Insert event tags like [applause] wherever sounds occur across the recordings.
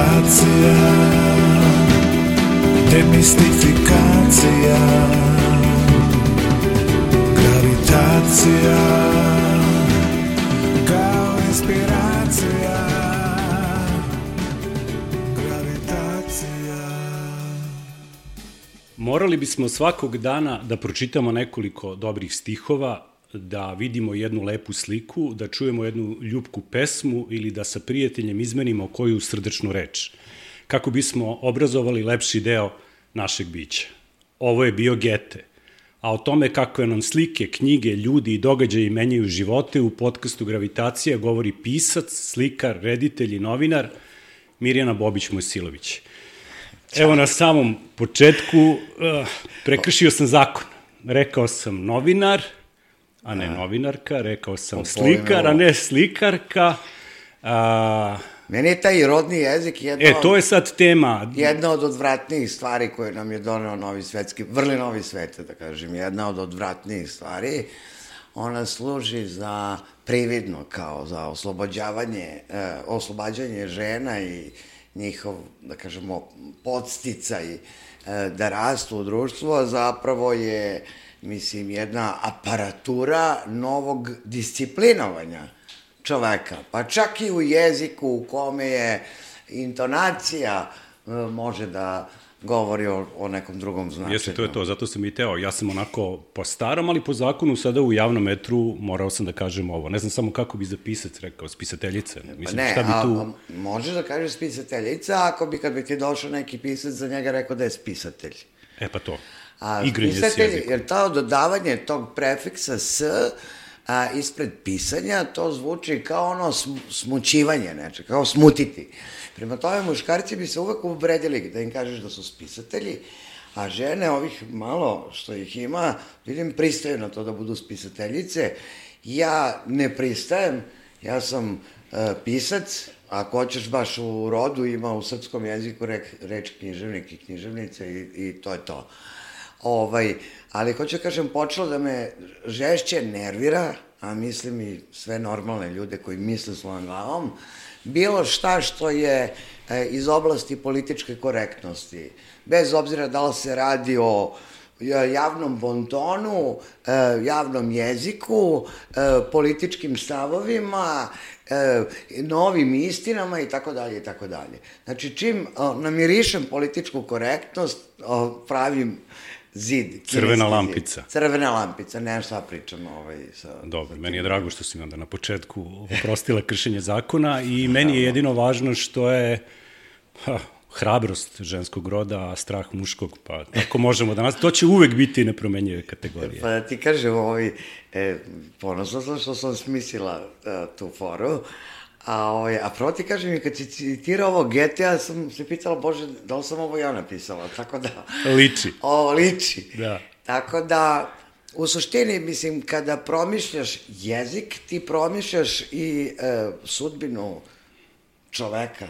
Gravitacija Demistifikacija Gravitacija Kao inspiracija Gravitacija. Morali bismo svakog dana da pročitamo nekoliko dobrih stihova, da vidimo jednu lepu sliku, da čujemo jednu ljubku pesmu ili da sa prijateljem izmenimo koju srdečnu reč, kako bismo obrazovali lepši deo našeg bića. Ovo je bio Gete, a o tome kako nam slike, knjige, ljudi i događaji menjaju živote u podcastu Gravitacija govori pisac, slikar, reditelj i novinar Mirjana Bobić-Mojsilović. Evo na samom početku, uh, prekršio sam zakon. Rekao sam novinar, a ne novinarka, rekao sam Po slikar, a ne slikarka. A, Meni je taj rodni jezik jedno, e, to je sad tema. jedna od odvratnijih stvari koje nam je doneo novi svetski, vrli novi svet, da kažem, jedna od odvratnijih stvari. Ona služi za prividno, kao za oslobođavanje, e, oslobađanje žena i njihov, da kažemo, podsticaj e, da rastu u društvu, a zapravo je, mislim, jedna aparatura novog disciplinovanja čoveka, pa čak i u jeziku u kome je intonacija e, može da govori o, o nekom drugom značenju. Jeste, to je to, zato sam i teo. Ja sam onako po starom, ali po zakonu sada u javnom metru morao sam da kažem ovo. Ne znam samo kako bi za pisac rekao, spisateljice. Pa Mislim, ne, šta bi tu... a, a možeš da kažeš spisateljica ako bi kad bi ti došao neki pisac za njega rekao da je spisatelj. E pa to. A Igranje s jezikom. jer to dodavanje tog prefiksa s a, ispred pisanja, to zvuči kao ono sm, smućivanje neče, kao smutiti. Prema tome, muškarci bi se uvek uvredili da im kažeš da su spisatelji, a žene, ovih malo što ih ima, vidim, pristaju na to da budu spisateljice. Ja ne pristajem, ja sam e, pisac, ako hoćeš baš u rodu, ima u srpskom jeziku reč književnik i književnica i, i to je to. Ovaj, ali hoću da kažem, počelo da me žešće nervira, a mislim i sve normalne ljude koji misle svojom glavom, bilo šta što je e, iz oblasti političke korektnosti, bez obzira da li se radi o e, javnom bontonu, e, javnom jeziku, e, političkim stavovima, e, novim istinama i tako dalje i tako dalje. Znači, čim o, namirišem političku korektnost, pravim zid. Crvena zid. lampica. Crvena lampica, ne šta pričam ovaj, sa... Dobro, meni je drago što si mi onda na početku oprostila kršenje zakona i meni je jedino važno što je ha, hrabrost ženskog roda, a strah muškog, pa tako možemo da nas... To će uvek biti nepromenjive kategorije. Pa da ti kažem, ovaj, e, ponosno sam što sam smislila e, tu foru, a, ovaj, a prvo ti kažem, i kad si citirao ovo GTA, sam se pitala, bože, da li sam ovo ja napisala, [laughs] tako da... Liči. Ovo liči. Da. Tako da, u suštini, mislim, kada promišljaš jezik, ti promišljaš i e, sudbinu čoveka.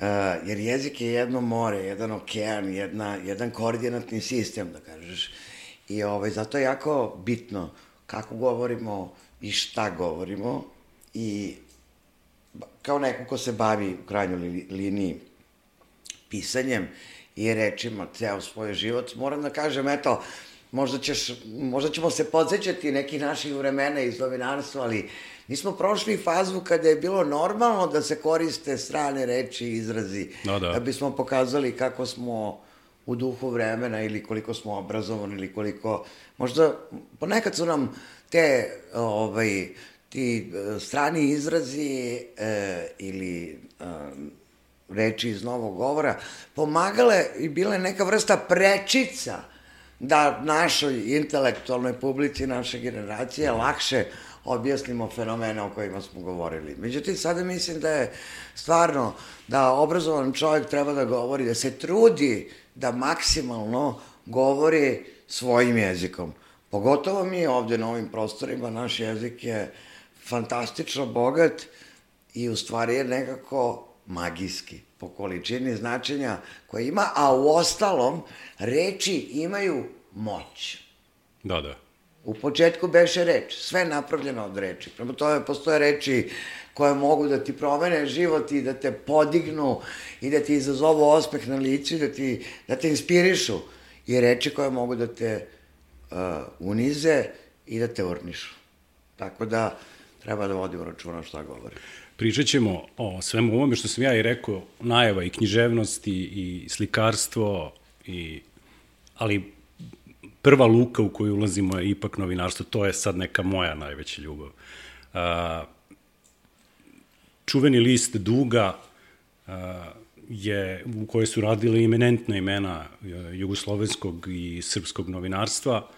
E, jer jezik je jedno more, jedan okean, jedna, jedan koordinatni sistem, da kažeš. I ovaj, zato je jako bitno kako govorimo i šta govorimo i kao neko ko se bavi u krajnjoj li, liniji pisanjem i rečima ceo svoj život, moram da kažem, eto, možda, ćeš, možda ćemo se podsjećati nekih naših vremena iz novinarstva, ali mi smo prošli fazu kada je bilo normalno da se koriste strane reči i izrazi, Da, da. da bismo pokazali kako smo u duhu vremena ili koliko smo obrazovani ili koliko, možda ponekad su nam te, ovaj, ti e, strani izrazi e, ili e, reči iz novog govora pomagale i bile neka vrsta prečica da našoj intelektualnoj publici naše generacije lakše objasnimo fenomene o kojima smo govorili. Međutim, sada mislim da je stvarno da obrazovan čovjek treba da govori, da se trudi da maksimalno govori svojim jezikom. Pogotovo mi ovde na ovim prostorima, naš jezik je fantastično bogat i u stvari je nekako magijski po količini značenja koje ima, a u ostalom reči imaju moć. Da, da. U početku beše reč, sve napravljeno od reči. Prema tome postoje reči koje mogu da ti promene život i da te podignu i da ti izazovu osmeh na licu i da, ti, da te inspirišu. I reči koje mogu da te uh, unize i da te urnišu. Tako da treba da vodimo računa šta govori. Pričat ćemo o svemu ovome što sam ja i rekao, najava i književnost i, slikarstvo, i, ali prva luka u koju ulazimo je ipak novinarstvo, to je sad neka moja najveća ljubav. A, čuveni list Duga a, je, u kojoj su radili eminentna imena jugoslovenskog i srpskog novinarstva,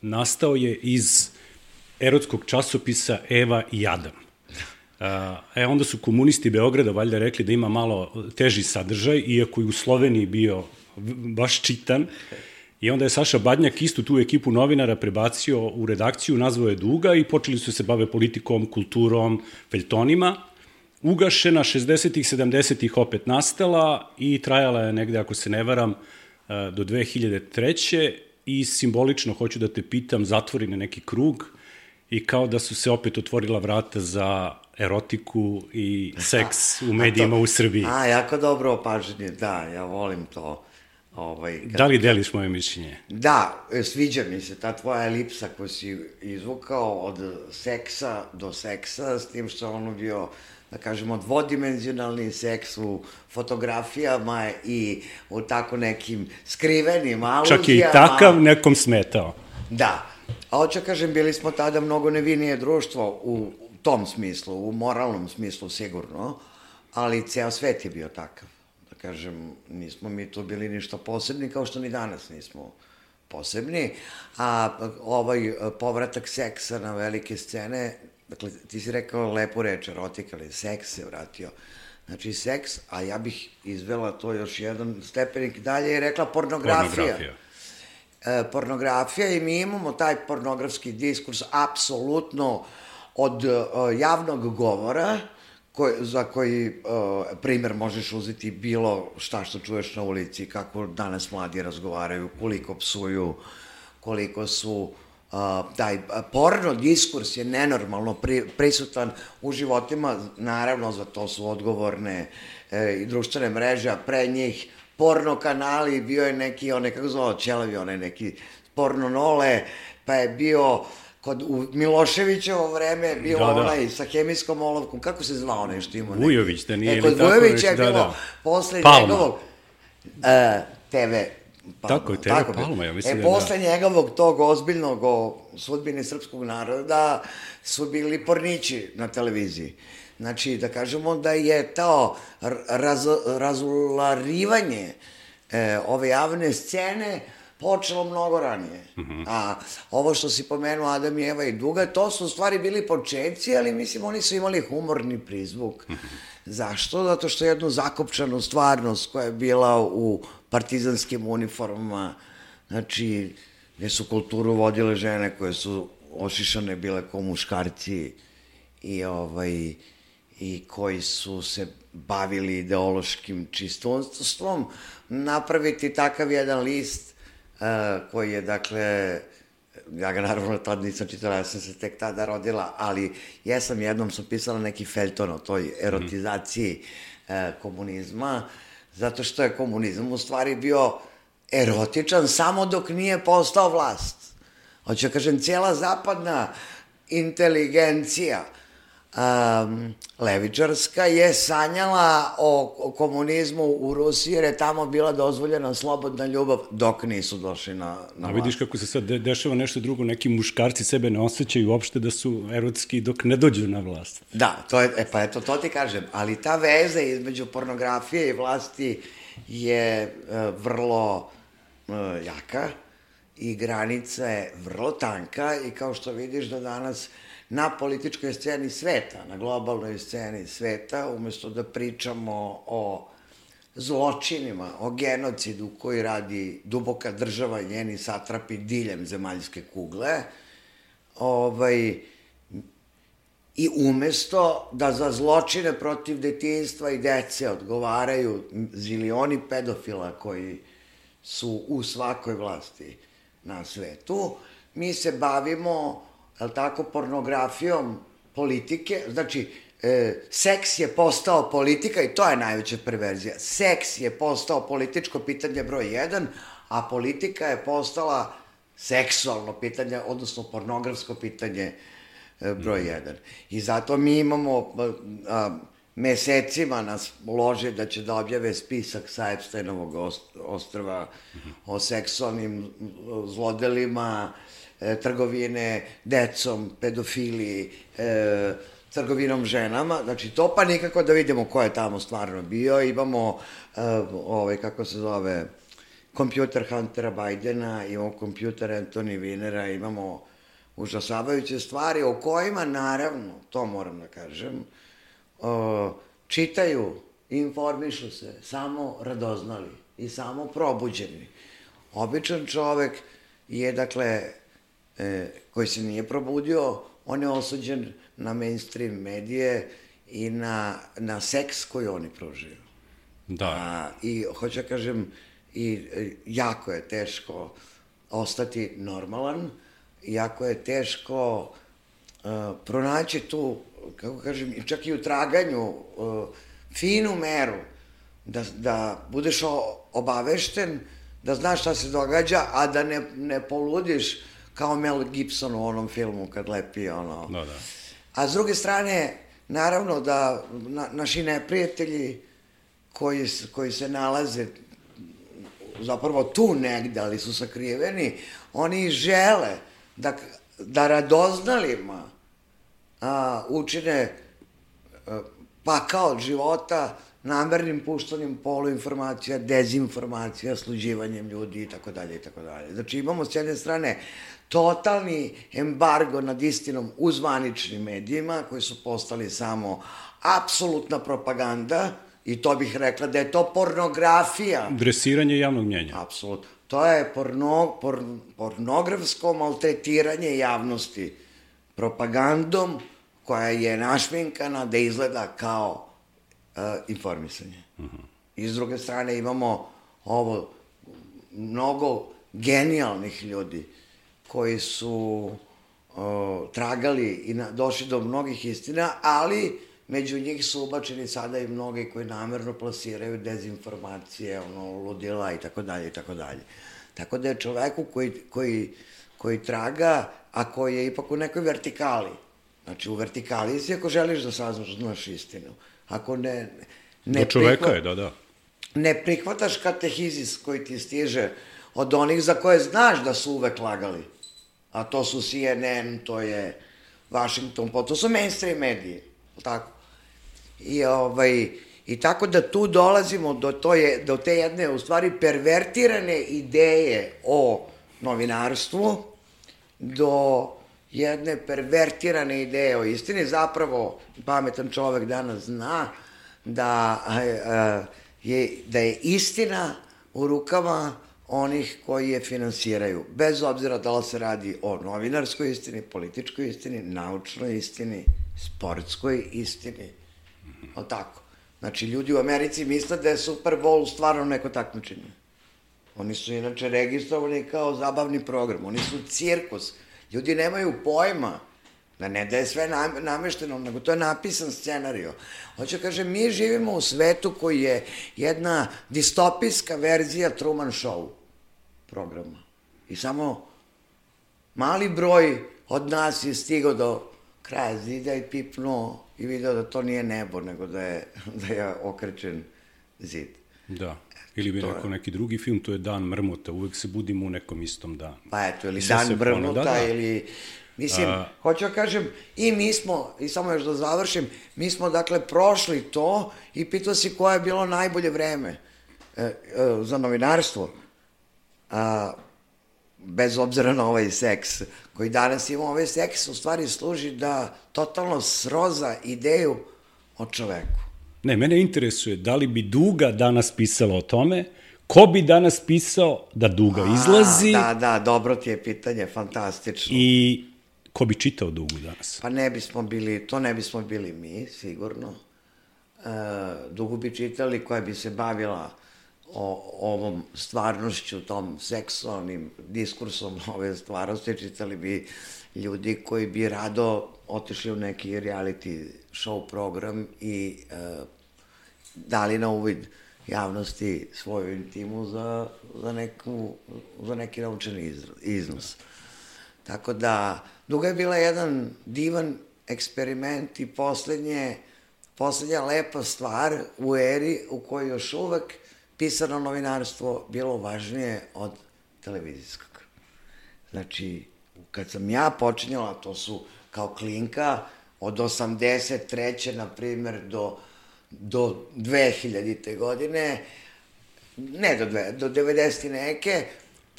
nastao je iz erotskog časopisa Eva i Adam. E, onda su komunisti Beograda valjda rekli da ima malo teži sadržaj, iako je u Sloveniji bio baš čitan. I onda je Saša Badnjak istu tu ekipu novinara prebacio u redakciju, nazvao je Duga i počeli su se bave politikom, kulturom, feljtonima. Ugašena 60-ih, 70-ih opet nastala i trajala je negde, ako se ne varam, e, do 2003. I simbolično hoću da te pitam, zatvori na neki krug i kao da su se opet otvorila vrata za erotiku i seks u [laughs] medijima to, u Srbiji. A, jako dobro opažanje, da, ja volim to. Ovaj, kad... Da li deliš moje mišljenje? Da, e, sviđa mi se ta tvoja elipsa koju si izvukao od seksa do seksa, s tim što ono bio da kažemo, dvodimenzionalni seks u fotografijama i u tako nekim skrivenim aluzijama. Čak je i takav nekom smetao. Da. A hoću kažem, bili smo tada mnogo nevinije društvo u tom smislu, u moralnom smislu sigurno, ali ceo svet je bio takav. Da kažem, nismo mi tu bili ništa posebni, kao što ni danas nismo posebni, a ovaj povratak seksa na velike scene, dakle, ti si rekao lepu reč, erotika, ali seks se vratio. Znači, seks, a ja bih izvela to još jedan stepenik dalje i rekla pornografija. Pornografija e, pornografija i mi imamo taj pornografski diskurs apsolutno od e, javnog govora, koj, za koji e, primer možeš uzeti bilo šta što čuješ na ulici, kako danas mladi razgovaraju, koliko psuju, koliko su Uh, taj porno diskurs je nenormalno pri, prisutan u životima, naravno za to su odgovorne e, i društvene mreže, a pre njih porno kanali, bio je neki, onaj, kako zvao, Čelavi, onaj neki porno nole, pa je bio kod u Miloševićevo vreme bio da, da. onaj sa hemijskom olovkom, kako se zvao onaj što ima? Vujović, da nije e, kod Vujovića je da, bilo da. posle Palma. njegovog uh, e, TV Palma. Tako TV tako Palma, ja mislim e, da posle da. njegovog tog ozbiljnog o sudbini srpskog naroda su bili pornići na televiziji. Znači, da kažemo da je to raz, razularivanje e, ove javne scene počelo mnogo ranije. Mm -hmm. A ovo što si pomenuo Adam i Eva i Duga, to su u stvari bili početci, ali mislim oni su imali humorni prizvuk. Mm -hmm. Zašto? Zato što jednu zakopčanu stvarnost koja je bila u partizanskim uniformama, znači, gde su kulturu vodile žene koje su ošišane bile kao muškarci i ovaj i koji su se bavili ideološkim čistonstvom, napraviti takav jedan list uh, koji je, dakle, ja ga naravno tad nisam čitala, ja sam se tek tada rodila, ali jesam jednom sam pisala neki felton o toj erotizaciji uh, komunizma, zato što je komunizam u stvari bio erotičan samo dok nije postao vlast. Hoću da kažem, cijela zapadna inteligencija um, levičarska je sanjala o, o komunizmu u Rusiji jer je tamo bila dozvoljena slobodna ljubav dok nisu došli na, na A vidiš kako se sad de dešava nešto drugo, neki muškarci sebe ne osjećaju uopšte da su erotski dok ne dođu na vlast. Da, to je, e, pa eto, to ti kažem, ali ta veza između pornografije i vlasti je uh, vrlo uh, jaka i granica je vrlo tanka i kao što vidiš da danas na političkoj sceni sveta, na globalnoj sceni sveta, umesto da pričamo o zločinima, o genocidu koji radi duboka država i njeni satrapi diljem zemaljske kugle, ovaj, i umesto da za zločine protiv detinstva i dece odgovaraju zilioni pedofila koji su u svakoj vlasti na svetu, mi se bavimo, jel tako, pornografijom politike, znači, e, seks je postao politika i to je najveća perverzija. Seks je postao političko pitanje broj 1, a politika je postala seksualno pitanje, odnosno pornografsko pitanje e, broj 1. I zato mi imamo a, a, mesecima nas ulože da će da objave spisak sa Epsteinovog ostrava o seksualnim zlodelima, e, trgovine decom, pedofiliji, e, trgovinom ženama, znači to pa nikako da vidimo ko je tamo stvarno bio, imamo e, ovaj, kako se zove, kompjuter Huntera Bidena, imamo kompjuter Anthony Winera, imamo užasavajuće stvari o kojima, naravno, to moram da kažem, o, čitaju, informišu se, samo radoznali i samo probuđeni. Običan čovek je, dakle, e, koji se nije probudio, on je osuđen na mainstream medije i na, na seks koji oni pružaju. Da. A, I hoću da kažem, i e, jako je teško ostati normalan, jako je teško uh, pronaći tu, kako kažem, čak i u traganju, uh, finu meru, da, da budeš obavešten, da znaš šta se događa, a da ne, ne poludiš kao Mel Gibson u onom filmu kad lepi ono. Da, da. A s druge strane, naravno da na, naši neprijatelji koji, koji se nalaze zapravo tu negde, ali su sakriveni, oni žele da, da radoznalima a, učine a, pakao od života namernim puštanjem poluinformacija, dezinformacija, sluđivanjem ljudi i tako dalje i tako dalje. Znači imamo s jedne strane totalni embargo nad istinom u zvaničnim medijima koji su postali samo apsolutna propaganda, I to bih rekla da je to pornografija. Dresiranje javnog mnjenja. Apsolutno. To je porno, por, pornografsko maltretiranje javnosti propagandom koja je našminkana da izgleda kao informisanje. Uh -huh. I s druge strane imamo ovo mnogo genijalnih ljudi koji su uh, tragali i na, došli do mnogih istina, ali Među njih su ubačeni sada i mnogi koji namerno plasiraju dezinformacije, ono, ludila i tako dalje i tako dalje. Tako da je čoveku koji, koji, koji traga, a koji je ipak u nekoj vertikali, znači u vertikali si ako želiš da saznaš, znaš istinu. Ako ne... ne Do čoveka prihvat, je, da, da. Ne prihvataš katehizis koji ti stiže od onih za koje znaš da su uvek lagali, a to su CNN, to je Washington, to su mainstream mediji, tako? I, ovaj, I tako da tu dolazimo do, to je, do te jedne, u stvari, pervertirane ideje o novinarstvu, do jedne pervertirane ideje o istini. Zapravo, pametan čovek danas zna da je, da je istina u rukama onih koji je finansiraju. Bez obzira da li se radi o novinarskoj istini, političkoj istini, naučnoj istini, sportskoj istini ali tako? Znači, ljudi u Americi misle da je Super Bowl stvarno neko takmičenje. Oni su inače registrovani kao zabavni program, oni su cirkus. Ljudi nemaju pojma da ne da je sve namešteno, nego to je napisan scenario. Hoće kaže, mi živimo u svetu koji je jedna distopijska verzija Truman Show programa. I samo mali broj od nas je stigao do kraja zida i pipnuo i video da to nije nebo, nego da je, [laughs] da je okrećen zid. Da. Ili bi rekao neki drugi film, to je Dan mrmota, uvek se budimo u nekom istom danu. Pa eto, ili Dan mrmota, da, da. ili... Mislim, A... hoću da kažem, i mi smo, i samo još da završim, mi smo, dakle, prošli to i pitao si koje je bilo najbolje vreme e, e, za novinarstvo. A, bez obzira na ovaj seks koji danas ima, ovaj seks u stvari služi da totalno sroza ideju o čoveku. Ne, mene interesuje da li bi Duga danas pisala o tome, ko bi danas pisao da Duga A, izlazi. Da, da, dobro ti je pitanje, fantastično. I ko bi čitao Dugu danas? Pa ne bismo bili, to ne bismo bili mi, sigurno. E, Dugu bi čitali koja bi se bavila o ovom stvarnošću, tom seksualnim diskursom ove stvarnosti, čitali bi ljudi koji bi rado otišli u neki reality show program i e, dali na uvid javnosti svoju intimu za, za, neku, za neki novčani iznos. Tako da, duga je bila jedan divan eksperiment i poslednje, poslednja lepa stvar u eri u kojoj još uvek pisano novinarstvo bilo važnije od televizijskog. Znači, kad sam ja počinjala, to su kao klinka, od 83. na primer do, do 2000. godine, ne do, dve, do 90. neke,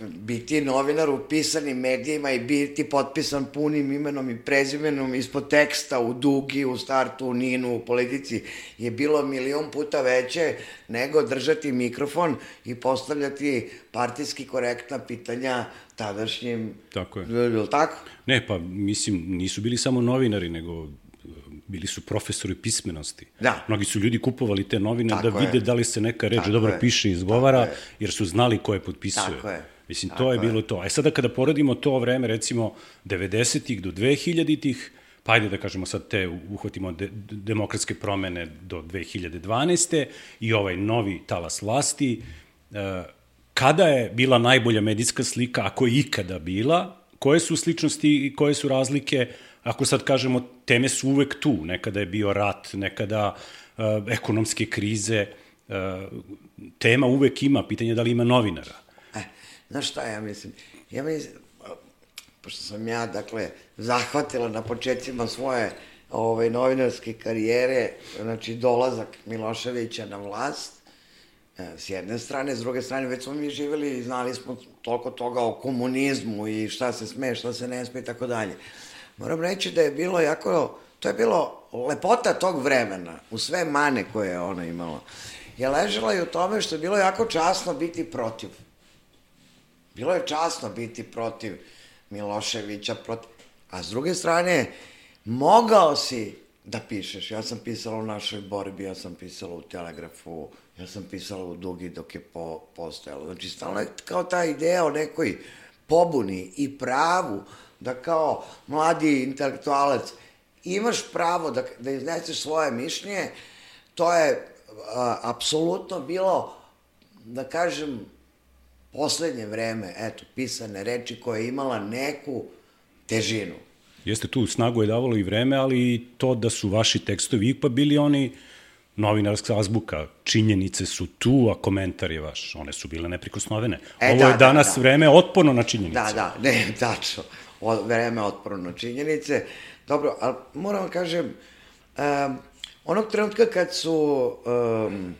biti novinar u pisanim medijima i biti potpisan punim imenom i prezimenom ispod teksta u Dugi, u Startu, u Ninu, u Politici je bilo milion puta veće nego držati mikrofon i postavljati partijski korektna pitanja tadašnjim... Tako je. Je tako? Ne, pa mislim, nisu bili samo novinari, nego bili su profesori pismenosti. Da. Mnogi su ljudi kupovali te novine Tako da je. vide da li se neka reč Tako dobro je. piše i izgovara, jer su znali ko je potpisuje. Tako je. Mislim, to je, bilo to. A sada kada poredimo to vreme, recimo, 90-ih do 2000-ih, pa ajde da kažemo sad te, uhvatimo de, demokratske promene do 2012. i ovaj novi talas vlasti, e, kada je bila najbolja medijska slika, ako je ikada bila, koje su sličnosti i koje su razlike, ako sad kažemo, teme su uvek tu, nekada je bio rat, nekada e, ekonomske krize, e, tema uvek ima, pitanje je da li ima novinara. Znaš šta ja mislim? Ja mislim, pošto sam ja, dakle, zahvatila na početcima svoje ovaj, novinarske karijere, znači dolazak Miloševića na vlast, e, s jedne strane, s druge strane, već smo mi živeli i znali smo toliko toga o komunizmu i šta se sme, šta se ne sme i tako dalje. Moram reći da je bilo jako, to je bilo lepota tog vremena, u sve mane koje je ona imala, je ležela i u tome što je bilo jako časno biti protiv. Bilo je časno biti protiv Miloševića, protiv... A s druge strane, mogao si da pišeš. Ja sam pisala u našoj borbi, ja sam pisala u Telegrafu, ja sam pisala u Dugi dok je po, postojalo. Znači, stalno je kao ta ideja o nekoj pobuni i pravu da kao mladi intelektualac imaš pravo da, da izneseš svoje mišljenje, to je a, apsolutno bilo, da kažem, poslednje vreme, eto, pisane reči koja je imala neku težinu. Jeste tu snagu je davalo i vreme, ali i to da su vaši tekstovi ipak bili oni novinarska azbuka, činjenice su tu, a komentar je vaš. One su bile neprikosnovene. E, Ovo da, je da, danas da. vreme otporno na činjenice. Da, da, ne, [laughs] tačno. O, vreme otporno činjenice. Dobro, ali moram vam kažem, um, onog trenutka kad su, um,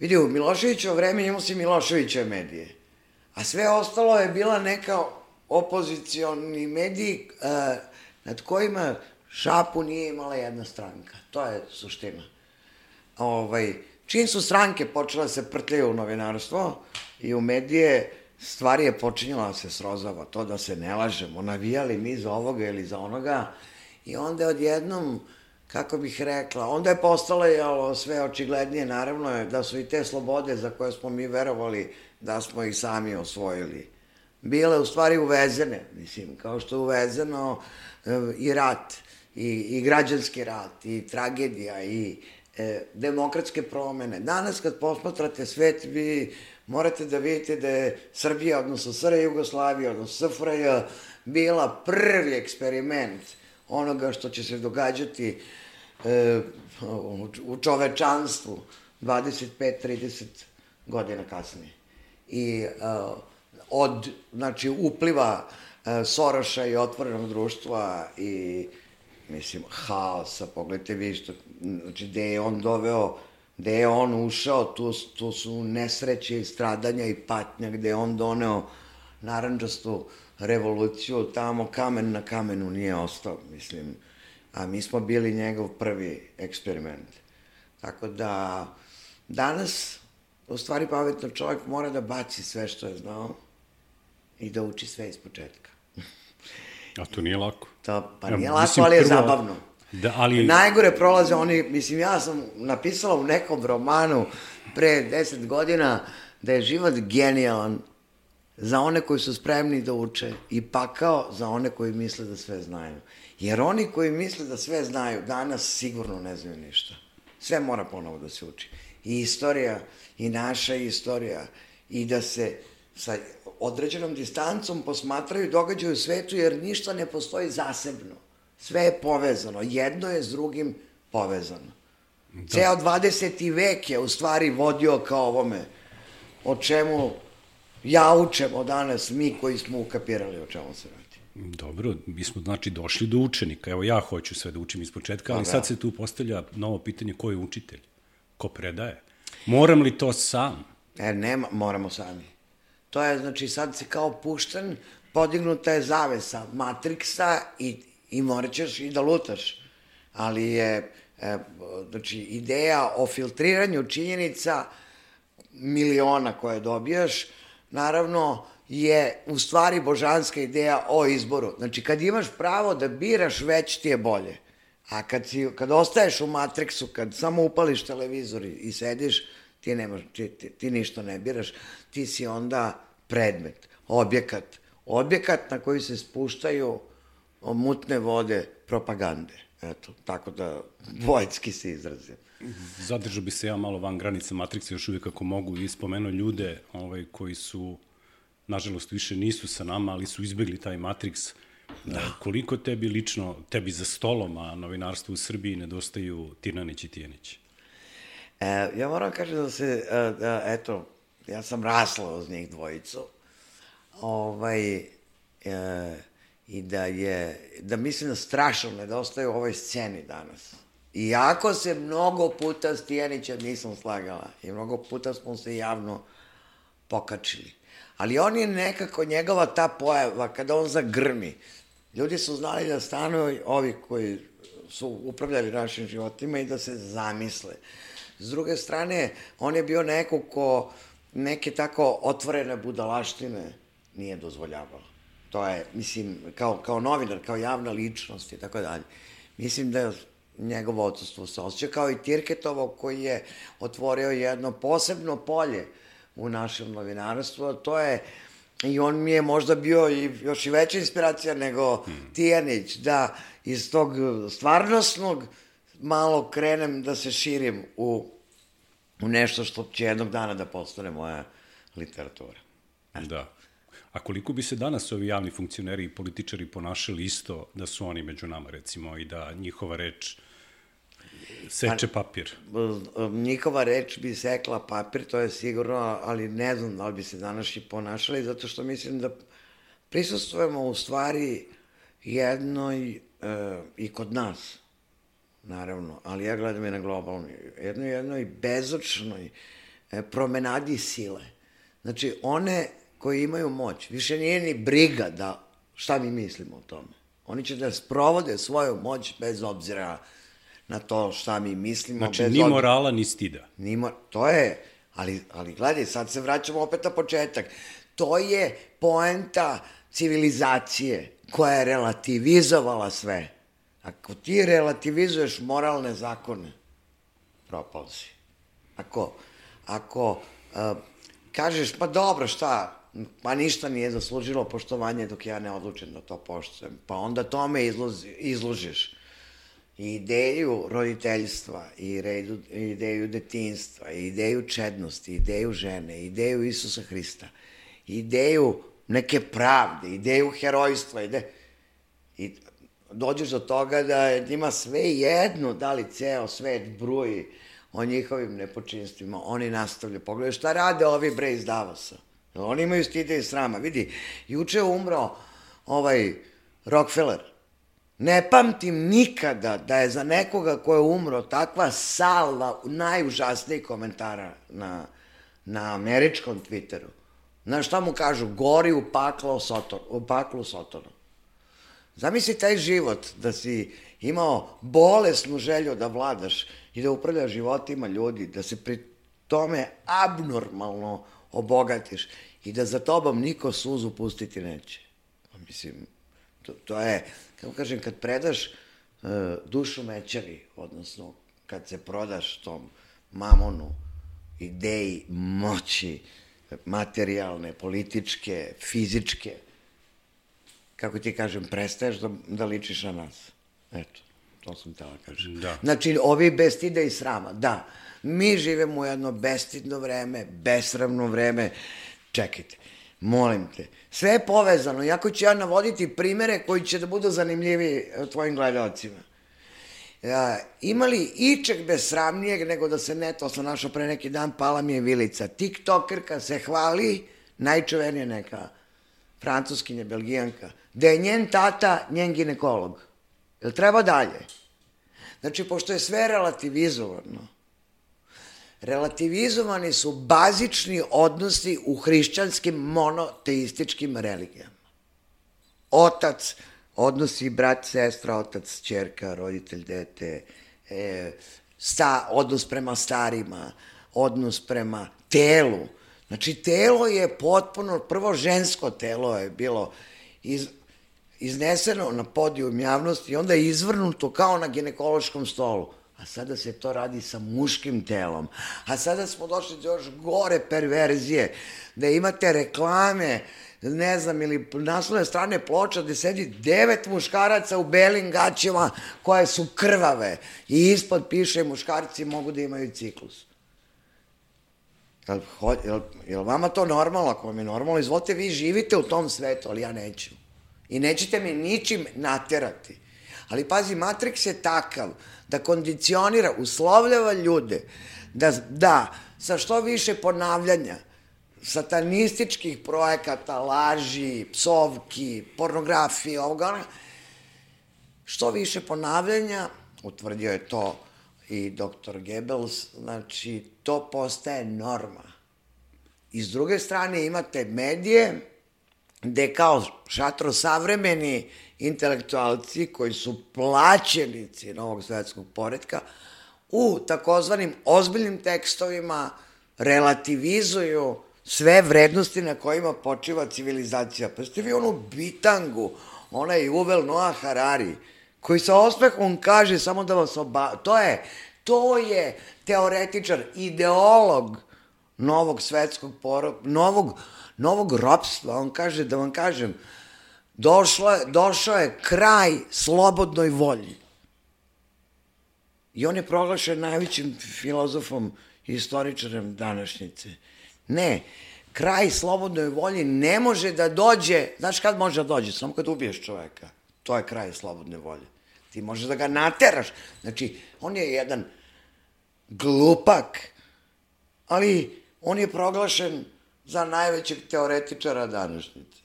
vidi, u Miloševićevo vreme imao si Miloševićeve medije, a sve ostalo je bila neka opozicioni mediji uh, nad kojima šapu nije imala jedna stranka. To je suština. Ovaj, čim su stranke počele da se prtljaju u novinarstvo i u medije, stvari je počinjala da se srozava, to da se ne lažemo, navijali mi za ovoga ili za onoga i onda odjednom, kako bih rekla, onda je postalo jel, sve očiglednije, naravno je da su i te slobode za koje smo mi verovali da smo ih sami osvojili, bile u stvari uvezene, mislim, kao što je uvezeno e, i rat, i, i građanski rat, i tragedija, i e, demokratske promene. Danas kad posmatrate svet, vi morate da vidite da je Srbija, odnosno SR Jugoslavija, odnosno SFRJ, bila prvi eksperiment onoga što će se događati e, u čovečanstvu 25-30 godina kasnije. I e, od, znači, upliva e, Soroša i otvorenog društva i mislim, haosa, pogledajte vi što, znači, gde je on doveo, gde je on ušao, tu, tu su nesreće i stradanja i patnja, gde je on doneo naranđastu revoluciju, tamo kamen na kamenu nije ostao, mislim, a mi smo bili njegov prvi eksperiment. Tako da, danas, u stvari, pametno čovjek mora da baci sve što je znao i da uči sve iz početka. [laughs] A to nije lako. To, pa Ja, nije lako, mislim, ali je prvo- zabavno. Da, ali... Najgore prolaze oni, mislim, ja sam napisala u nekom romanu pre deset godina da je život genijalan za one koji su spremni da uče i pakao za one koji misle da sve znaju. Jer oni koji misle da sve znaju, danas sigurno ne znaju ništa. Sve mora ponovo da se uči. I istorija, i naša istorija, i da se sa određenom distancom posmatraju događaju u svetu, jer ništa ne postoji zasebno. Sve je povezano. Jedno je s drugim povezano. Da. Ceo 20. vek je u stvari vodio kao ovome, o čemu ja učemo danas, mi koji smo ukapirali o čemu se radi. Dobro, mi smo znači došli do učenika. Evo ja hoću sve da učim iz početka, ali da. sad se tu postavlja novo pitanje ko je učitelj? Ko predaje? Moram li to sam? E, nema, moramo sami. To je, znači, sad se kao pušten, podignuta je zavesa Matrixa i, i morat ćeš i da lutaš. Ali je, e, znači, ideja o filtriranju činjenica miliona koje dobijaš, naravno, je u stvari božanska ideja o izboru. Znači, kad imaš pravo da biraš, već ti je bolje. A kad, si, kad ostaješ u Matrixu, kad samo upališ televizor i sediš, ti, nemaš, ti, ti, ti ništa ne biraš, ti si onda predmet, objekat, objekat na koji se spuštaju mutne vode propagande. Eto, tako da vojtski se izrazim. Zadržao bi se ja malo van granica Matrixa još uvijek ako mogu i spomenuo ljude ovaj, koji su, nažalost, više nisu sa nama, ali su izbegli taj Matrix. Da. Koliko tebi lično, tebi za stolom, a novinarstvu u Srbiji nedostaju Tirnanić i Tijenić? E, ja moram kažem da se, e, da, eto, ja sam rasla uz njih dvojicu, ovaj, e, i da je, da mislim da strašno nedostaje u ovoj sceni danas. Iako se mnogo puta s Tijanićem nisam slagala i mnogo puta smo se javno pokačili. Ali on je nekako, njegova ta pojava, kada on zagrmi, ljudi su znali da stanuju ovi koji su upravljali našim životima i da se zamisle. S druge strane, on je bio neko ko neke tako otvorene budalaštine nije dozvoljavao. To je, mislim, kao, kao novinar, kao javna ličnost i tako dalje. Mislim da je njegovo odsustvo se osjeća, kao i Tirketovo koji je otvorio jedno posebno polje u našem novinarstvu, to je i on mi je možda bio i još i veća inspiracija nego hmm. Tijanić, da iz tog stvarnostnog malo krenem da se širim u, u nešto što će jednog dana da postane moja literatura. Da. A koliko bi se danas ovi javni funkcioneri i političari ponašali isto da su oni među nama, recimo, i da njihova reč seče pa, papir? Njihova reč bi sekla papir, to je sigurno, ali ne znam da li bi se danas i ponašali, zato što mislim da prisustujemo u stvari jednoj, e, i kod nas, naravno, ali ja gledam i na globalnoj, jednoj, jednoj bezočnoj e, promenadi sile. Znači, one koji imaju moć, više nije ni briga da šta mi mislimo o tome. Oni će da sprovode svoju moć bez obzira na to šta mi mislimo. Znači, bez ni morala, ni stida. Ni mor... To je, ali, ali gledaj, sad se vraćamo opet na početak. To je poenta civilizacije koja je relativizovala sve. Ako ti relativizuješ moralne zakone, propao si. Ako, ako uh, kažeš, pa dobro, šta, pa ništa nije zaslužilo poštovanje dok ja ne odlučim da to poštujem, pa onda tome izlozi, izložiš i ideju roditeljstva, i ideju detinstva, i ideju čednosti, ideju žene, ideju Isusa Hrista, ideju neke pravde, ideju herojstva, ide... i dođeš do toga da njima sve jedno da li ceo svet bruji o njihovim nepočinstvima, oni nastavljaju. Pogledaj šta rade ovi bre iz Davosa. Oni imaju stide i srama. Vidi, juče je umro ovaj Rockefeller. Ne pamtim nikada da je za nekoga ko je umro takva salva najužasnijih komentara na, na američkom Twitteru. Znaš šta mu kažu? Gori u paklo Sotor, u paklu Sotonu. Zamisli taj život, da si imao bolesnu želju da vladaš i da upravljaš životima ljudi, da se pri tome abnormalno obogatiš i da za tobom niko suzu pustiti neće. Pa mislim, to, to je, kako kažem, kad predaš uh, dušu mećari, odnosno kad se prodaš tom mamonu, ideji, moći, materijalne, političke, fizičke, kako ti kažem, prestaješ da, da ličiš na nas. Eto, to sam tela kažem. Da. Znači, ovi bez stida i srama, da. Mi živemo u jedno bestidno vreme, besramno vreme. Čekajte, molim te. Sve je povezano, jako ću ja navoditi primere koji će da budu zanimljivi eh, tvojim gledalcima. Ja, imali ičeg besramnijeg nego da se ne, to sam našao pre neki dan, pala mi je vilica. TikTokerka se hvali, najčuvenija neka francuskinja, belgijanka, da je njen tata njen ginekolog. Jel treba dalje? Znači, pošto je sve relativizovano, relativizovani su bazični odnosi u hrišćanskim monoteističkim religijama. Otac, odnosi brat, sestra, otac, čerka, roditelj, dete, e, sta, odnos prema starima, odnos prema telu. Znači, telo je potpuno, prvo žensko telo je bilo iz, izneseno na podijum javnosti i onda je izvrnuto kao na ginekološkom stolu. A sada se to radi sa muškim telom. A sada smo došli do još gore perverzije, da imate reklame, ne znam, ili naslovne strane ploča gde sedi devet muškaraca u belim gaćima koje su krvave i ispod piše muškarci mogu da imaju ciklus. Jel, jel, jel vama to normalno? Ako vam je normalno, izvolite, vi živite u tom svetu, ali ja neću. I nećete me ničim naterati. Ali pazi, Matrix je takav da kondicionira, uslovljava ljude da, da sa što više ponavljanja satanističkih projekata, laži, psovki, pornografije, ovoga, ona, što više ponavljanja, utvrdio je to i doktor Goebbels, znači to postaje norma. I s druge strane imate medije gde kao šatro savremeni intelektualci koji su plaćenici novog svetskog poredka u takozvanim ozbiljnim tekstovima relativizuju sve vrednosti na kojima počiva civilizacija. Pa ste vi onu bitangu, onaj Uvel Noah Harari, koji sa osmehom kaže samo da vas oba... To je, to je teoretičar, ideolog novog svetskog poro... novog, novog ropstva. On kaže, da vam kažem, došla, došao je kraj slobodnoj volji. I on je proglašen najvećim filozofom i istoričarem današnjice. Ne, kraj slobodnoj volji ne može da dođe, znaš kad može da dođe? Samo kad ubiješ čoveka. To je kraj slobodne volje. Ti možeš da ga nateraš. Znači, on je jedan glupak, ali on je proglašen za najvećeg teoretičara današnjice.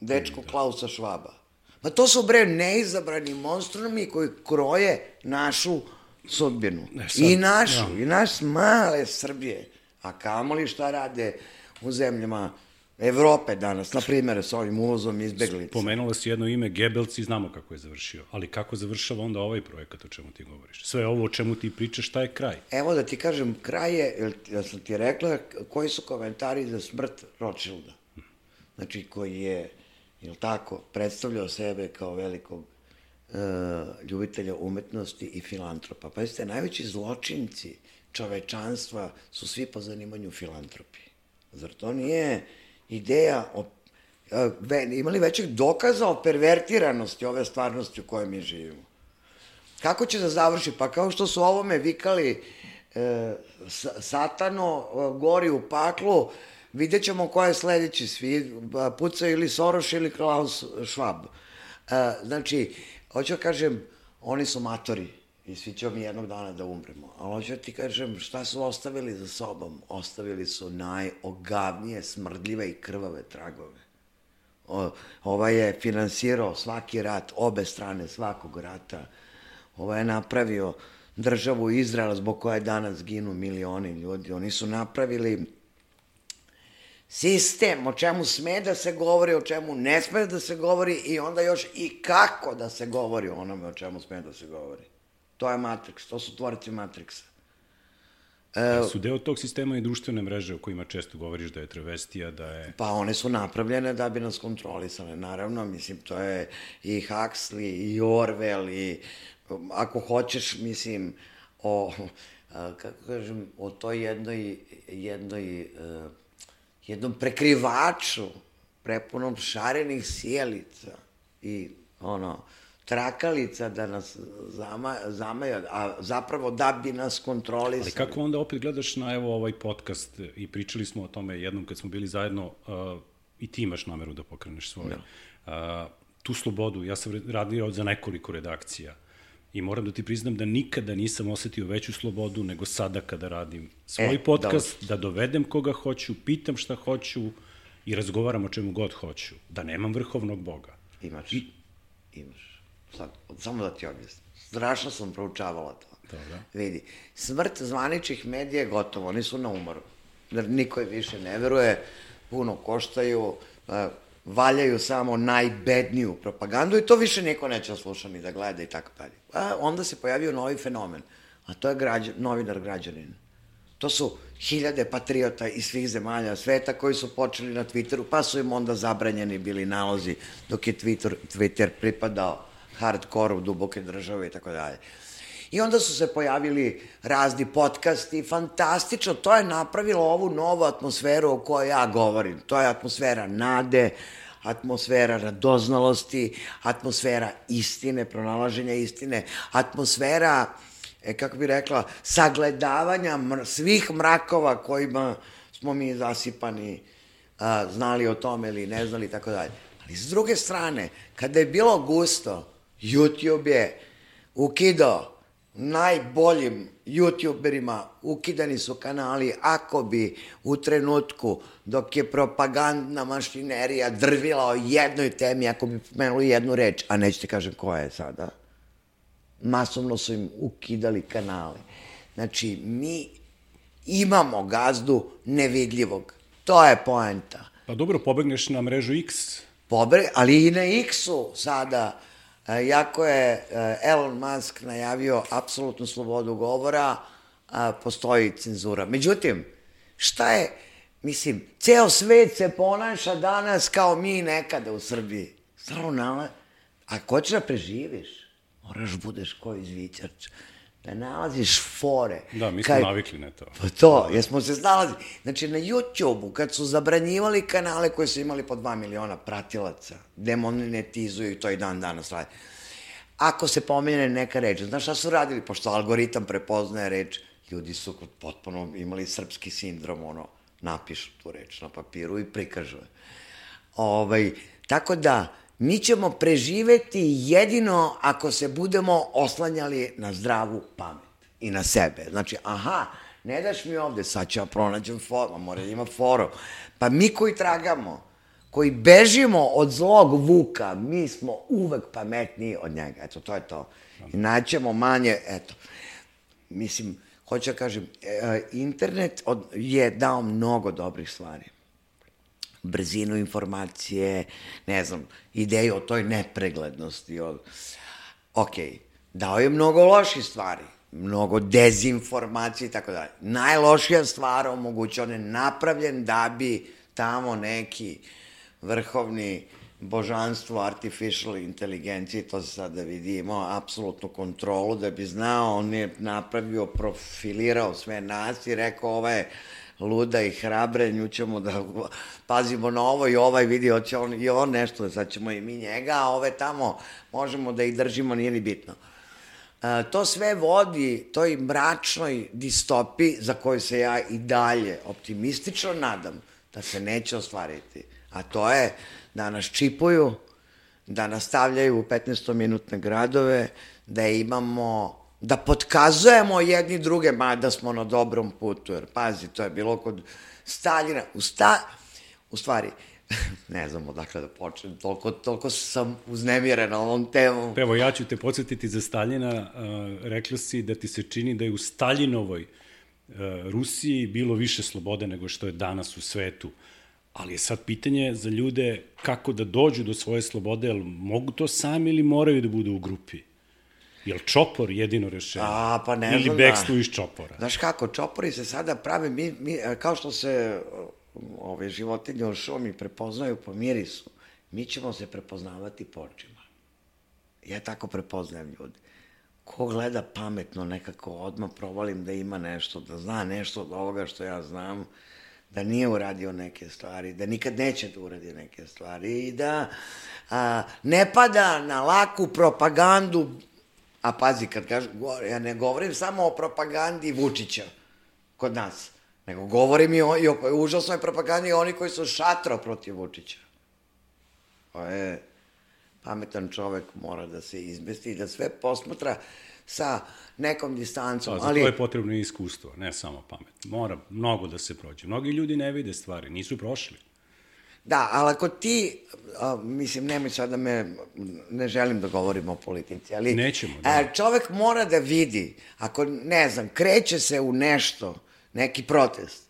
Dečko Klausa Švaba. Ma to su bre neizabrani monstrumi koji kroje našu sudbinu. E, sad, I našu, ja. i naš male Srbije. A kamoli šta rade u zemljama Evrope danas, na primjer, s ovim uvozom izbeglica. Pomenula si jedno ime, Gebelci, znamo kako je završio. Ali kako završava onda ovaj projekat o čemu ti govoriš? Sve ovo o čemu ti pričaš, šta je kraj? Evo da ti kažem, kraj je, ja sam ti rekla, koji su komentari za smrt Rothschilda. Znači, koji je, jel tako, predstavljao sebe kao velikog e, ljubitelja umetnosti i filantropa. Pa jeste, najveći zločinci čovečanstva su svi po zanimanju filantropi. Zar to nije ideja o e, ve, imali većeg dokaza o pervertiranosti ove stvarnosti u kojoj mi živimo. Kako će da završi? Pa kao što su ovome vikali e, satano, e, gori u paklu, vidjet ćemo ko je sledeći, svi pucaju ili Soros ili Klaus Schwab. E, znači, hoću da kažem, oni su matori i svi ćemo mi jednog dana da umremo. Ali hoću da ti kažem, šta su ostavili za sobom? Ostavili su najogavnije, smrdljive i krvave tragove. O, ovaj je finansirao svaki rat, obe strane svakog rata. Ovaj je napravio državu Izraela zbog koje danas ginu milioni ljudi. Oni su napravili sistem o čemu sme da se govori, o čemu ne sme da se govori i onda još i kako da se govori o onome o čemu sme da se govori. To je Matrix, to su tvorci Matrixa. E, su deo tog sistema i društvene mreže o kojima često govoriš da je travestija, da je... Pa one su napravljene da bi nas kontrolisale, naravno, mislim, to je i Huxley, i Orwell, i ako hoćeš, mislim, o, kako kažem, o toj jednoj, jednoj uh, jednom prekrivaču prepunom šarenih sjelica i ono, trakalica da nas zama, zamaja, a zapravo da bi nas kontrolisali. Ali kako onda opet gledaš na evo ovaj podcast i pričali smo o tome jednom kad smo bili zajedno uh, i ti imaš nameru da pokreneš svoje. Da. Uh, tu slobodu, ja sam radio za nekoliko redakcija i moram da ti priznam da nikada nisam osetio veću slobodu nego sada kada radim svoj e, podcast, da, da dovedem koga hoću, pitam šta hoću i razgovaram o čemu god hoću. Da nemam vrhovnog boga. Imaš. I... Imaš. Sad, samo da ti objasnim. Strašno sam proučavala to. Dobro. Vidi, smrt zvaničnih medija je gotovo, oni su na umoru. Jer niko je više ne veruje, puno koštaju, valjaju samo najbedniju propagandu i to više niko neće da sluša ni da gleda i tako dalje. A onda se pojavio novi fenomen, a to je građan, novinar građanin. To su hiljade patriota iz svih zemalja sveta koji su počeli na Twitteru, pa su im onda zabranjeni bili nalozi dok je Twitter, Twitter pripadao hardcore-u duboke države i tako dalje. I onda su se pojavili razni podcasti, fantastično, to je napravilo ovu novu atmosferu o kojoj ja govorim. To je atmosfera nade, atmosfera radoznalosti, atmosfera istine, pronalaženja istine, atmosfera, e, kako bi rekla, sagledavanja mr svih mrakova kojima smo mi zasipani, a, znali o tome ili ne znali, tako dalje. Ali s druge strane, kada je bilo gusto, YouTube je ukidao najboljim youtuberima ukidani su kanali ako bi u trenutku dok je propagandna mašinerija drvila o jednoj temi, ako bi pomenuli jednu reč, a nećete kažem koja je sada, masovno su im ukidali kanale. Znači, mi imamo gazdu nevidljivog. To je poenta. Pa dobro, pobegneš na mrežu X. Pobre, ali i na X-u sada Jako je e, Elon Musk najavio apsolutnu slobodu govora, postoji cenzura. Međutim, šta je, mislim, ceo svet se ponaša danas kao mi nekada u Srbiji. Nala, a ko će da preživiš? Moraš budeš koji izvićarč da nalaziš fore. Da, mi smo Kaj... navikli na to. Pa to, jesmo se snalazili. Znači, na YouTube-u, kad su zabranjivali kanale koji su imali po 2 miliona pratilaca, demonetizuju to i dan danas radi. Ako se pomene neka reč, znaš šta su radili? Pošto algoritam prepoznaje reč, ljudi su potpuno imali srpski sindrom, ono, napišu tu reč na papiru i prikažu je. Ovaj, tako da, mi ćemo preživeti jedino ako se budemo oslanjali na zdravu pamet i na sebe. Znači, aha, ne daš mi ovde, sad ću ja pronađem foru, mora da ima foru. Pa mi koji tragamo, koji bežimo od zlog vuka, mi smo uvek pametniji od njega. Eto, to je to. I naćemo manje, eto, mislim, hoću da kažem, e, internet je dao mnogo dobrih stvari brzinu informacije, ne znam, ideju o toj nepreglednosti. O... Ok, dao je mnogo loših stvari, mnogo dezinformacije i tako dalje. Najlošija stvar omogućuje, on je napravljen da bi tamo neki vrhovni božanstvo artificial inteligencije, to se sada vidimo, apsolutnu kontrolu, da bi znao, on je napravio, profilirao sve nas i rekao, ovo je luda i hrabre, nju ćemo da pazimo na ovo i ovaj vidi, hoće on i on nešto, sad ćemo i mi njega, a ove tamo možemo da ih držimo, nije ni bitno. E, to sve vodi toj mračnoj distopi za koju se ja i dalje optimistično nadam da se neće ostvariti. A to je da nas čipuju, da nastavljaju u 15-minutne gradove, da imamo da potkazujemo jedni druge, mada smo na dobrom putu, jer pazi, to je bilo kod Staljina. U, sta, u stvari, [laughs] ne znam odakle da počnem, toliko, toliko sam uznemirena ovom. Pa evo, ja ću te podsjetiti za Staljina, rekla si da ti se čini da je u Staljinovoj Rusiji bilo više slobode nego što je danas u svetu. Ali je sad pitanje za ljude kako da dođu do svoje slobode, jel mogu to sami ili moraju da budu u grupi? Je li čopor jedino rešenje? A, pa ne Ili znam bekstvo da. iz čopora? Znaš kako, čopori se sada prave, mi, mi, kao što se ove životinje u šumi prepoznaju po mirisu, mi ćemo se prepoznavati po očima. Ja tako prepoznajem ljudi. Ko gleda pametno, nekako odmah provalim da ima nešto, da zna nešto od ovoga što ja znam, da nije uradio neke stvari, da nikad neće da uradi neke stvari i da a, ne pada na laku propagandu, a pazi, kad kažem, ja ne govorim samo o propagandi Vučića kod nas, nego govorim i o, i o užasnoj propagandi oni koji su šatro protiv Vučića. To je pametan čovek mora da se izmesti i da sve posmatra sa nekom distancom. Da, za ali... to je potrebno iskustvo, ne samo pamet. Mora mnogo da se prođe. Mnogi ljudi ne vide stvari, nisu prošli. Da, ali ako ti, a, mislim, nemoj sad da me, ne želim da govorim o politici, ali Nećemo, da. a, čovek mora da vidi, ako, ne znam, kreće se u nešto, neki protest,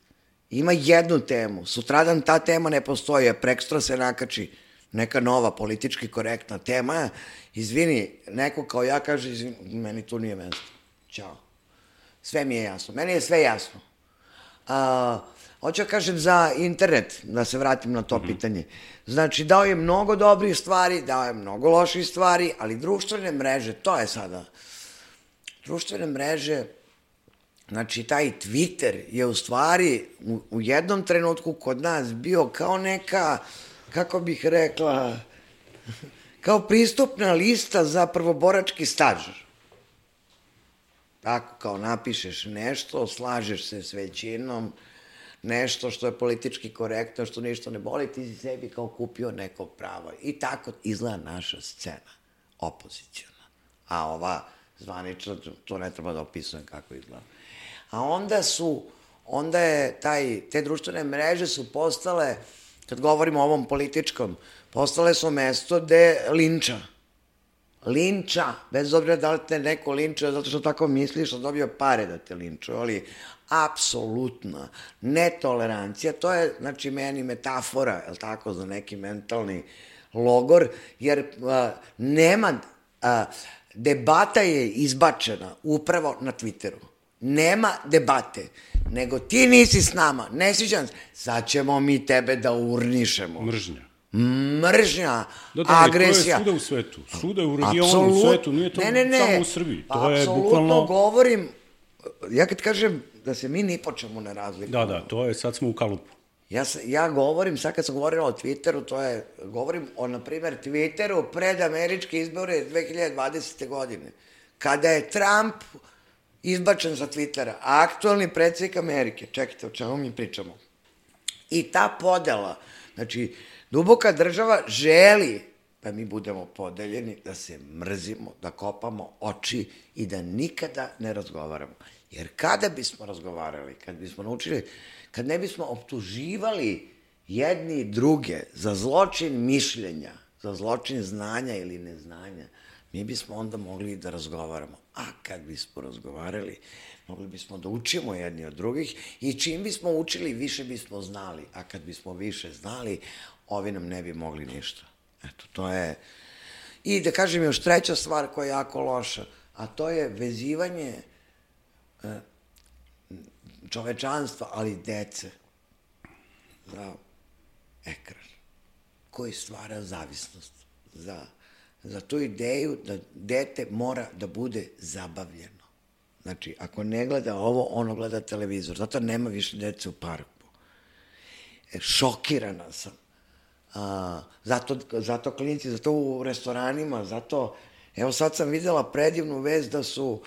ima jednu temu, sutradan ta tema ne postoji, a prekstra se nakači neka nova politički korektna tema, izvini, neko kao ja kaže, izvini, meni tu nije mesto. Ćao. Sve mi je jasno. Meni je sve jasno. A, hoću da kažem za internet, da se vratim na to mm -hmm. pitanje. Znači, dao je mnogo dobrih stvari, dao je mnogo loših stvari, ali društvene mreže, to je sada. Društvene mreže, znači taj Twitter je u stvari u, u jednom trenutku kod nas bio kao neka, kako bih rekla, kao pristupna lista za prvoborački staž. Tako, kao napišeš nešto, slažeš se s većinom, nešto što je politički korektno, što ništa ne boli, ti si sebi kao kupio neko pravo. I tako izgleda naša scena, opozicijona. A ova zvanična, to ne treba da opisujem kako izgleda. A onda su, onda je taj, te društvene mreže su postale, kad govorimo o ovom političkom, postale su mesto gde linča. Linča, bez obzira da li te neko linča, zato što tako misliš da dobio pare da te linču, ali apsolutna netolerancija, to je, znači, meni metafora, je li tako, za neki mentalni logor, jer a, nema, a, debata je izbačena upravo na Twitteru. Nema debate, nego ti nisi s nama, ne sviđam se, sad ćemo mi tebe da urnišemo. Mržnja. Mržnja, Da, da, agresija. to je svuda u svetu. Svuda u regionu, u svetu, nije to ne, ne, ne. samo u Srbiji. To je Apsolutno bukvalno... govorim, ja kad kažem da se mi ni po čemu ne razlikujemo. Da, da, to je, sad smo u kalupu. Ja, ja govorim, sad kad sam govorila o Twitteru, to je, govorim o, na primer, Twitteru pred američke izbore 2020. godine. Kada je Trump izbačen sa Twittera, a aktualni predsjednik Amerike, čekajte, o čemu mi pričamo? I ta podela, znači, duboka država želi da mi budemo podeljeni, da se mrzimo, da kopamo oči i da nikada ne razgovaramo. Jer kada bismo razgovarali, kad bismo naučili, kad ne bismo optuživali jedni druge za zločin mišljenja, za zločin znanja ili neznanja, mi bismo onda mogli da razgovaramo. A kad bismo razgovarali, mogli bismo da učimo jedni od drugih i čim bismo učili, više bismo znali. A kad bismo više znali, ovi nam ne bi mogli ništa. Eto, to je... I da kažem još treća stvar koja je jako loša, a to je vezivanje čovečanstva, ali dece, za ekran, koji stvara zavisnost, za, za tu ideju da dete mora da bude zabavljeno. Znači, ako ne gleda ovo, ono gleda televizor. Zato nema više dece u parku. E, šokirana sam. A, zato, zato klinci, zato u restoranima, zato... Evo sad sam videla predivnu vez da su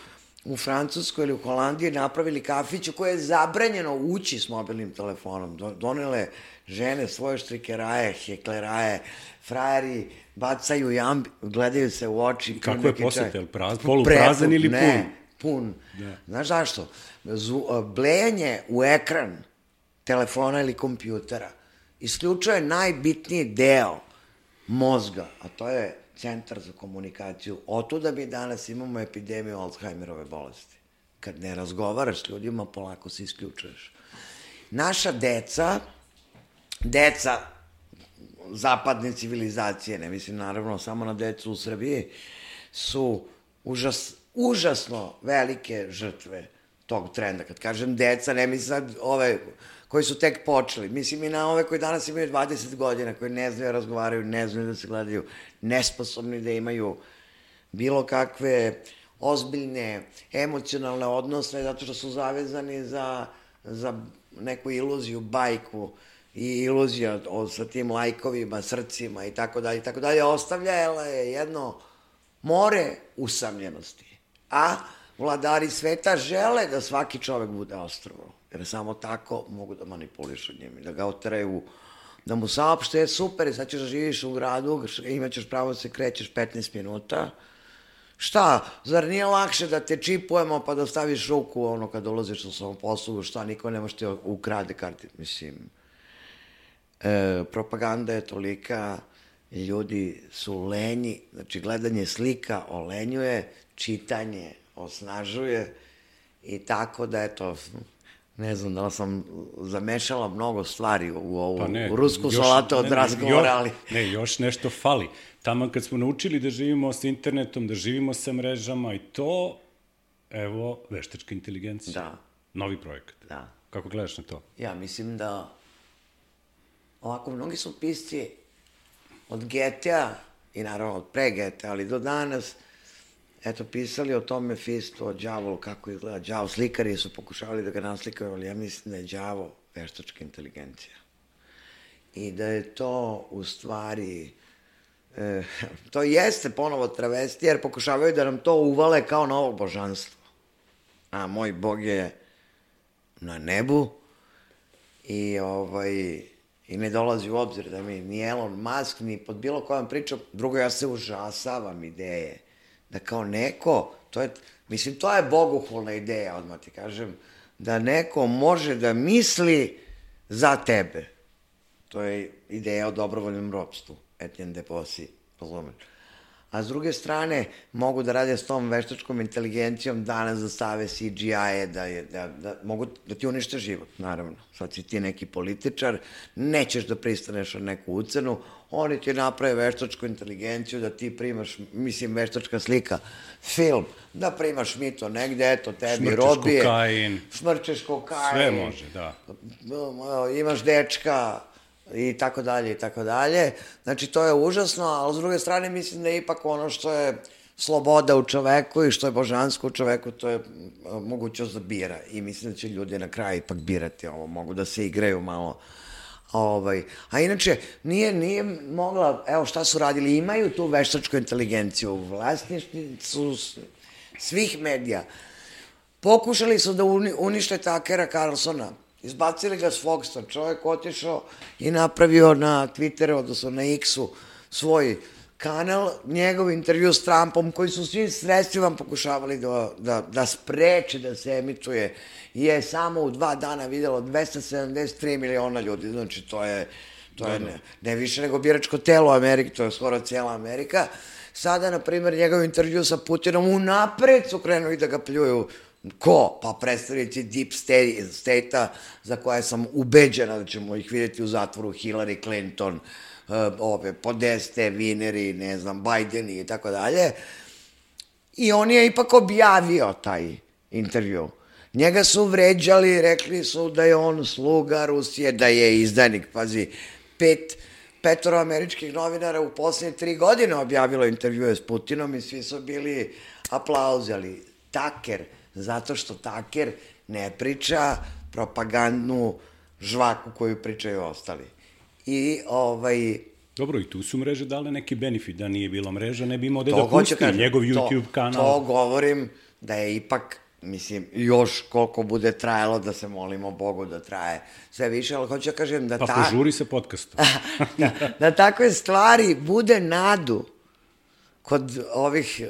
u Francuskoj ili u Holandiji napravili kafić u koje je zabranjeno ući s mobilnim telefonom. Do- Donele žene svoje štrikeraje, hekleraje, frajeri bacaju jamb, gledaju se u oči. Kako je neki posete, čovjek. jel praz- poluprazan ili Ne, pun. Da. Znaš zašto? Zvu, a, blejanje u ekran telefona ili kompjutera isključuje najbitniji deo mozga, a to je centar za komunikaciju. Otuda mi danas imamo epidemiju Alzheimerove bolesti. Kad ne razgovaraš s ljudima, polako se isključuješ. Naša deca, deca zapadne civilizacije, ne mislim naravno samo na decu u Srbiji, su užas, užasno velike žrtve tog trenda. Kad kažem deca, ne mislim sad ove koji su tek počeli. Mislim i na ove koji danas imaju 20 godina, koji ne znaju da razgovaraju, ne znaju da se gledaju, nesposobni da imaju bilo kakve ozbiljne emocionalne odnose, zato što su zavezani za za neku iluziju, bajku i iluzija o, sa tim lajkovima, srcima i tako dalje i tako dalje, ostavljala je jedno more usamljenosti. A vladari sveta žele da svaki čovek bude ostrovo, jer samo tako mogu da manipulišu njim da ga oteraju da mu saopšte, je super, sad ćeš da živiš u gradu, imaćeš pravo da se krećeš 15 minuta, Šta, zar nije lakše da te čipujemo pa da staviš ruku ono kad ulaziš u svom poslu, šta, niko ne može ti ukrade karti, mislim. E, propaganda je tolika, ljudi su lenji, znači gledanje slika olenjuje, čitanje osnažuje i tako da eto, ne znam da sam zamešala mnogo stvari u ovu Pa ne, u rusku još- salatu od razgovora, ali... Ne, još nešto fali. Tamo kad smo naučili da živimo sa internetom, da živimo sa mrežama i to, evo, veštačka inteligencija. Da. Novi projekat. Da. Kako gledaš na to? Ja mislim da ovako mnogi su pisci od GTA i naravno od pre GTA, ali do danas eto pisali o tome Fistu, o đavolu, kako izgleda đavo. Slikari su pokušavali da ga naslikaju, ali ja mislim da je đavo veštačka inteligencija. I da je to u stvari e, [laughs] to jeste ponovo travesti, jer pokušavaju da nam to uvale kao novo božanstvo. A moj bog je na nebu i ovaj i ne dolazi u obzir da mi ni Elon Musk ni pod bilo kojom pričom, drugo ja se užasavam ideje da kao neko, to je, mislim, to je bogohulna ideja, odmah ti kažem, da neko može da misli za tebe. To je ideja o dobrovoljnom ropstvu, Etienne de Posi, razumeš. A s druge strane, mogu da rade s tom veštačkom inteligencijom danas da stave CGI-e, da, je, da, da, mogu da ti unište život, naravno. Sad si ti neki političar, nećeš da pristaneš na neku ucenu, oni ti naprave veštačku inteligenciju da ti primaš, mislim, veštačka slika, film, da primaš mito negde, eto, tebi Šmrčeš robije. kokain. Šmrčeš kokain. Sve može, da. Imaš dečka, i tako dalje i tako dalje. Znači, to je užasno, ali s druge strane mislim da je ipak ono što je sloboda u čoveku i što je božansko u čoveku, to je mogućnost da bira. I mislim da će ljudi na kraju ipak birati ovo, mogu da se igraju malo. Ovaj, a inače, nije, nije mogla, evo šta su radili, imaju tu veštačku inteligenciju, vlasništvi su svih medija. Pokušali su da uni, unište Takera Carlsona. Izbacili ga s Foxa. Čovjek otišao i napravio na Twitteru, odnosno na X-u, svoj kanal, njegov intervju s Trumpom, koji su svim sredstvima pokušavali da, da, da spreče da se emituje, je samo u dva dana videlo 273 miliona ljudi. Znači, to je, to je ne, ne više nego biračko telo Amerike, to je skoro cijela Amerika. Sada, na primjer, njegov intervju sa Putinom unapred su krenuli da ga pljuju Ko? Pa predstavnici Deep State- State-a za koje sam ubeđena da ćemo ih vidjeti u zatvoru Hillary Clinton, uh, ove Podeste, Vineri, ne znam, Bideni i tako dalje. I on je ipak objavio taj intervju. Njega su vređali, rekli su da je on sluga Rusije, da je izdajnik. Pazi, pet, petoro američkih novinara u poslednje tri godine objavilo intervjue s Putinom i svi su bili aplauzali. Taker, zato što Taker ne priča propagandnu žvaku koju pričaju ostali. I ovaj, Dobro, i tu su mreže dale neki benefit. Da nije bilo mreža, ne bi imao to da pusti kažem, njegov to- YouTube kanal. To govorim da je ipak, mislim, još koliko bude trajalo da se molimo Bogu da traje sve više, ali hoću da kažem da Pa ta... požuri sa podcastom. [laughs] da, da takve stvari bude nadu kod ovih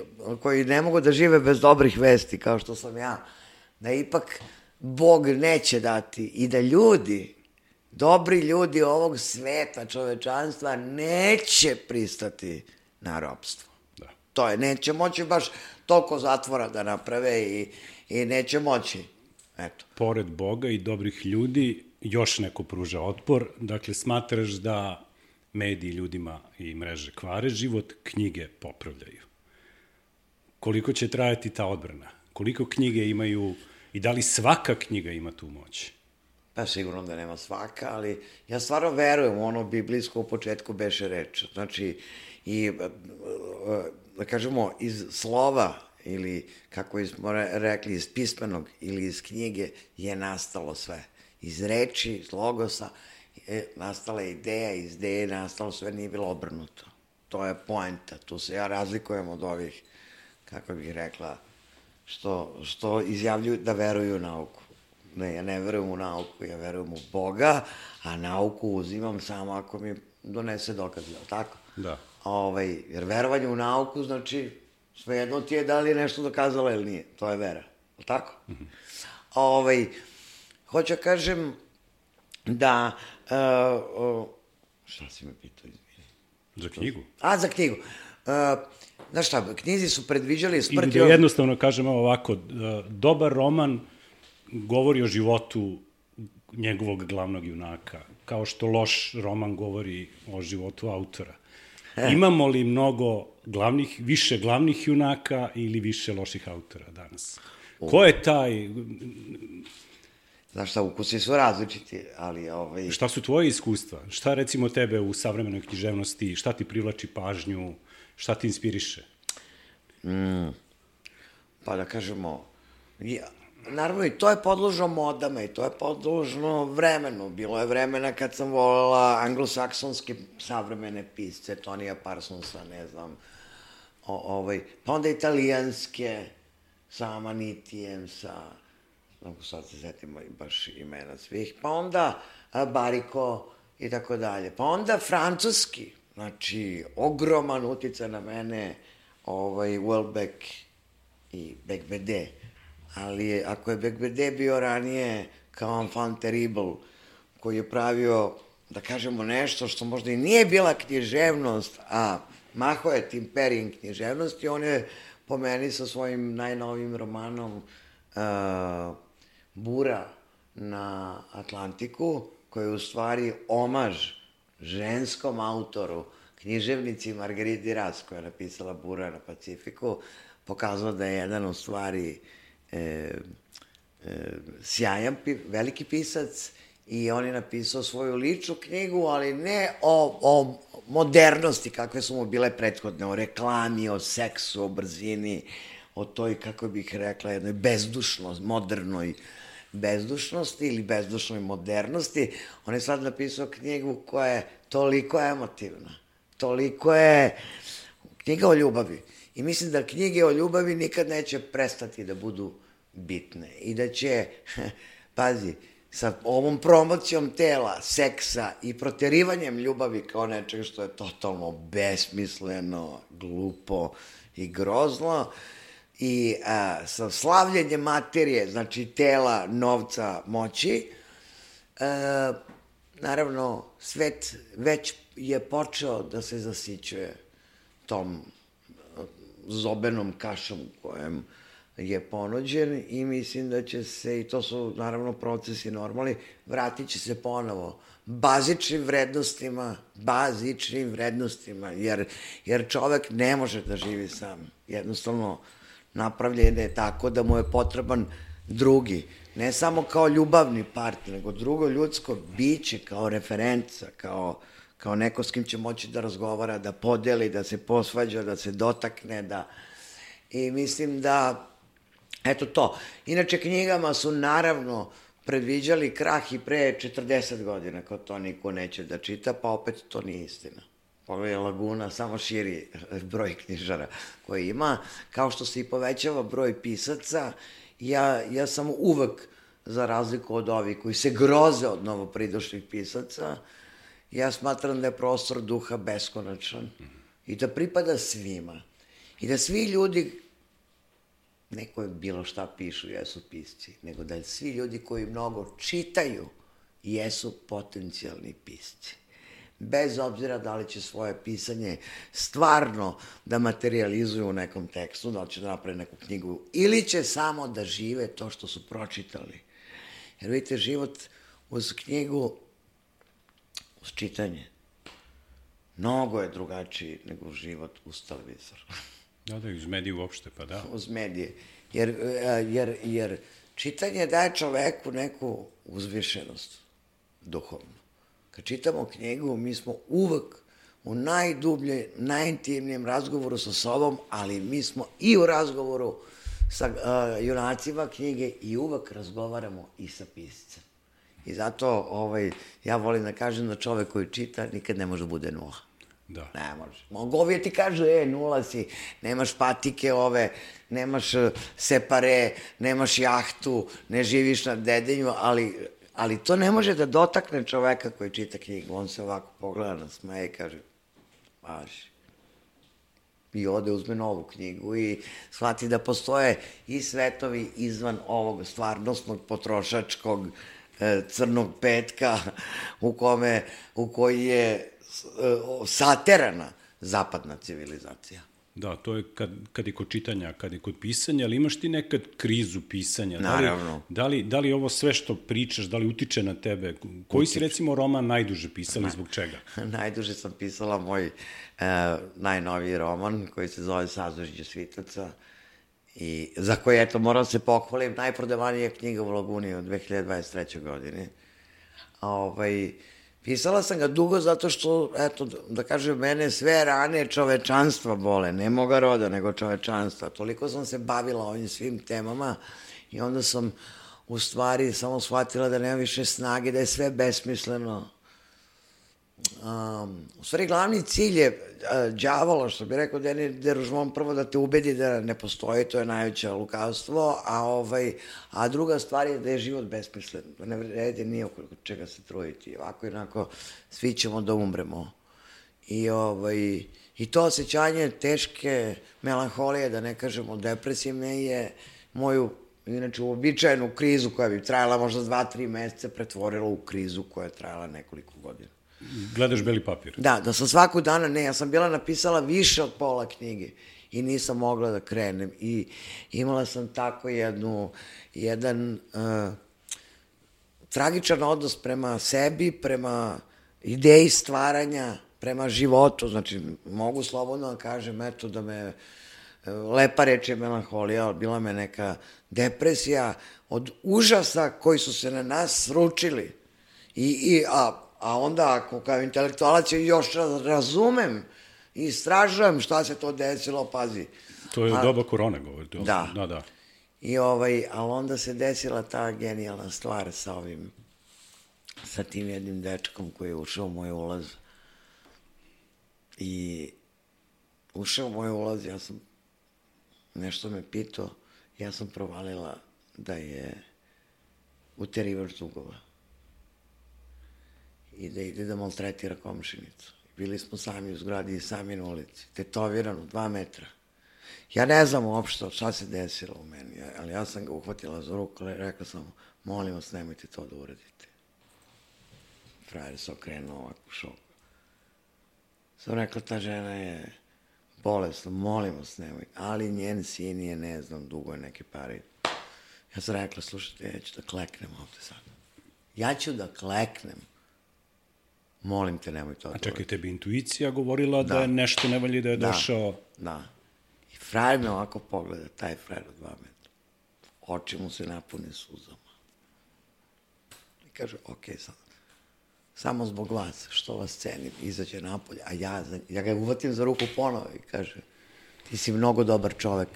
koji ne mogu da žive bez dobrih vesti, kao što sam ja, da ipak Bog neće dati i da ljudi, dobri ljudi ovog sveta, čovečanstva, neće pristati na robstvo. Da. To je, neće moći baš toliko zatvora da naprave i, i neće moći. Eto. Pored Boga i dobrih ljudi, još neko pruža otpor. Dakle, smatraš da mediji ljudima i mreže kvare život, knjige popravljaju. Koliko će trajati ta odbrana? Koliko knjige imaju i da li svaka knjiga ima tu moć? Pa sigurno da nema svaka, ali ja stvarno verujem u ono biblijsko u početku beše reč. Znači, i, e, e, da kažemo, iz slova ili kako smo re- rekli iz pismenog ili iz knjige je nastalo sve. Iz reči, iz logosa je nastala ideja, iz ideje je nastalo sve, nije bilo obrnuto. To je poenta, tu se ja razlikujem od ovih, kako bih rekla, što, što izjavljuju da veruju nauku. Ne, ja ne verujem u nauku, ja verujem u Boga, a nauku uzimam samo ako mi donese dokaz, je tako? Da. Ovaj, jer verovanje u nauku znači svejedno ti je da li je nešto dokazalo ili nije. To je vera. Je tako? Mm -hmm. ovaj, hoću da kažem da... Uh, uh, šta si me pitao, izvini? Za knjigu? A, za knjigu. Uh, znaš šta, knjizi su predviđali smrt... Ili da jednostavno kažemo ovako, dobar roman govori o životu njegovog glavnog junaka, kao što loš roman govori o životu autora. Imamo li mnogo glavnih, više glavnih junaka ili više loših autora danas? Ko je taj... Znaš šta, ukusi su različiti, ali... Ovaj... Šta su tvoje iskustva? Šta recimo tebe u savremenoj književnosti, šta ti privlači pažnju, šta ti inspiriše? Mm, pa da kažemo, ja, naravno i to je podložno modama i to je podložno vremenu. Bilo je vremena kad sam volela anglosaksonske savremene pisce, Tonija Parsonsa, ne znam, o, ovaj, pa onda italijanske, sa Amanitijem, sa, mogu sad se zetimo i baš imena svih, pa onda a, Bariko i tako dalje. Pa onda francuski, znači, ogroman utica na mene, ovaj, Welbeck i Becbede ali ako je Bekbede bio ranije kao enfant terrible, koji je pravio, da kažemo, nešto što možda i nije bila književnost, a maho je tim perijem književnosti, on je po meni sa svojim najnovim romanom uh, Bura na Atlantiku, koji je u stvari omaž ženskom autoru, književnici Margariti Ras, koja je napisala Bura na Pacifiku, pokazao da je jedan u stvari uh, e, e, sjajan, veliki pisac i on je napisao svoju ličnu knjigu, ali ne o, o modernosti kakve su mu bile prethodne, o reklami, o seksu, o brzini, o toj, kako bih rekla, jednoj bezdušnosti, modernoj bezdušnosti ili bezdušnoj modernosti. On je sad napisao knjigu koja je toliko emotivna, toliko je knjiga o ljubavi. I mislim da knjige o ljubavi nikad neće prestati da budu bitne i da će, [laughs] pazi, sa ovom promocijom tela, seksa i proterivanjem ljubavi kao nečega što je totalno besmisleno, glupo i grozno, i a, sa slavljenjem materije, znači tela, novca, moći, a, naravno, svet već je počeo da se zasićuje tom zobenom kašom kojem je ponuđen i mislim da će se, i to su naravno procesi normalni, vratit će se ponovo bazičnim vrednostima, bazičnim vrednostima, jer, jer čovek ne može da živi sam. Jednostavno, napravljen je tako da mu je potreban drugi, ne samo kao ljubavni partner, nego drugo ljudsko biće, kao referenca, kao, kao neko s kim će moći da razgovara, da podeli, da se posvađa, da se dotakne, da... I mislim da Eto to. Inače, knjigama su naravno predviđali krah i pre 40 godina, kao to niko neće da čita, pa opet to nije istina. Pogledaj, Laguna samo širi broj knjižara koji ima, kao što se i povećava broj pisaca, ja, ja sam uvek, za razliku od ovih koji se groze od novopridošlih pisaca, ja smatram da je prostor duha beskonačan i da pripada svima. I da svi ljudi neko je bilo šta pišu, jesu pisci, nego da svi ljudi koji mnogo čitaju jesu potencijalni pisci. Bez obzira da li će svoje pisanje stvarno da materializuju u nekom tekstu, da li će da naprave neku knjigu, ili će samo da žive to što su pročitali. Jer vidite, život uz knjigu, čitanje, mnogo je drugačiji nego život uz televizor. Da, da, uz medije uopšte, pa da. Uz medije. Jer, e, jer, jer čitanje daje čoveku neku uzvišenost duhovnu. Kad čitamo knjigu, mi smo uvek u najdubljem, najintimnijem razgovoru sa sobom, ali mi smo i u razgovoru sa uh, junacima knjige i uvek razgovaramo i sa piscem. I zato ovaj, ja volim da kažem da čovek koji čita nikad ne može da bude nula. Da. Ne može. Mogovije ti kažu, e, nula si, nemaš patike ove, nemaš e, separe, nemaš jahtu, ne živiš na dedenju, ali, ali to ne može da dotakne čoveka koji čita knjigu. On se ovako pogleda na smeje i kaže, važi. I ode, uzme novu knjigu i shvati da postoje i svetovi izvan ovog stvarnostnog, potrošačkog, e, crnog petka u kome, u koji je e, saterana zapadna civilizacija. Da, to je kad, kad je kod čitanja, kad je kod pisanja, ali imaš ti nekad krizu pisanja? Naravno. Da li, da li, da li ovo sve što pričaš, da li utiče na tebe? Koji si recimo roman najduže pisali, Pa zbog čega? [laughs] Najduže sam pisala moj e, najnoviji roman koji se zove Sazvožđe svitaca i za koji, eto, moram se pohvalim, najprodavanija knjiga u Laguni od 2023. godine. A, ovaj, pisala sam ga dugo zato što, eto, da kažem, mene sve rane čovečanstva bole, ne moga roda, nego čovečanstva. Toliko sam se bavila ovim svim temama i onda sam u stvari samo shvatila da nema više snage, da je sve besmisleno, Um, u stvari, glavni cilj je uh, đavola, što bi rekao Deni Deružmon, prvo da te ubedi da ne postoji, to je najveće lukavstvo, a, ovaj, a druga stvar je da je život besmislen, da ne vredi nije oko čega se trujiti. Ovako i onako, svi ćemo da umremo. I, ovaj, I to osjećanje teške melanholije, da ne kažemo depresivne, je moju inače uobičajenu krizu koja bi trajala možda dva, tri meseca, pretvorila u krizu koja je trajala nekoliko godina. Gledaš beli papir. Da, da sam svakog dana, ne, ja sam bila napisala više od pola knjige i nisam mogla da krenem i imala sam tako jednu, jedan uh, tragičan odnos prema sebi, prema ideji stvaranja, prema životu, znači mogu slobodno da kažem, eto da me e, lepa reč je melanholija, ali bila me neka depresija od užasa koji su se na nas sručili. I, i, a, a onda ako kao intelektualac još razumem i istražujem šta se to desilo, pazi. To je A- doba korone, govorite. Da. Da, da. I ovaj, ali onda se desila ta genijalna stvar sa ovim, sa tim jednim dečkom koji je ušao u moj ulaz. I ušao u moj ulaz, ja sam, nešto me pitao, ja sam provalila da je uterivač dugova. I da ide da maltretira komšinicu. Bili smo sami u zgradi i sami na ulici, tetovirano, dva metra. Ja ne znam uopšte šta se desilo u meni, ali ja sam ga uhvatila za ruku i rekla sam mu, molim vas, nemojte to da uradite. Frajer se okrenuo ovako u šoku. Sam rekla, ta žena je bolesna, molim vas, nemojte. Ali njen sin je, ne znam, dugo je neke pare. Ja sam rekla, slušajte, ja ću da kleknem ovde sad. Ja ću da kleknem. Molim te, nemoj to da A čekaj, tebi intuicija govorila da, Da. je nešto ne valji da je došao... Da. I frajer me ovako pogleda, taj frajer od dva metra. Oči mu se napune suzama. I kaže, ok, sad, samo zbog vas, što vas cenim, izađe napolje, a ja, ja ga uvatim za ruku ponovo i kaže, ti si mnogo dobar čovek,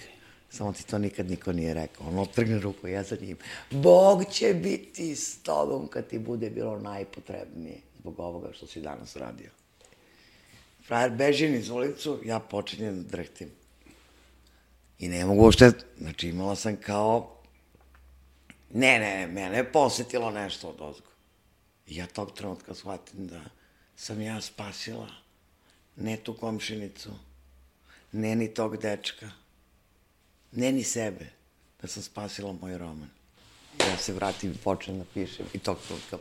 samo ti to nikad niko nije rekao. On otrgne ruku, ja za njim. Bog će biti s tobom kad ti bude bilo najpotrebnije zbog ovoga što si danas radio. Frajer beži niz ulicu, ja počinjem da drhtim. I ne mogu uopšte, znači imala sam kao, ne, ne, ne, mene je posetilo nešto od ozgo. I ja tog trenutka shvatim da sam ja spasila ne tu komšinicu, ne ni tog dečka, ne ni sebe, da sam spasila moj roman. Ja se vratim i počnem da pišem i tog trenutka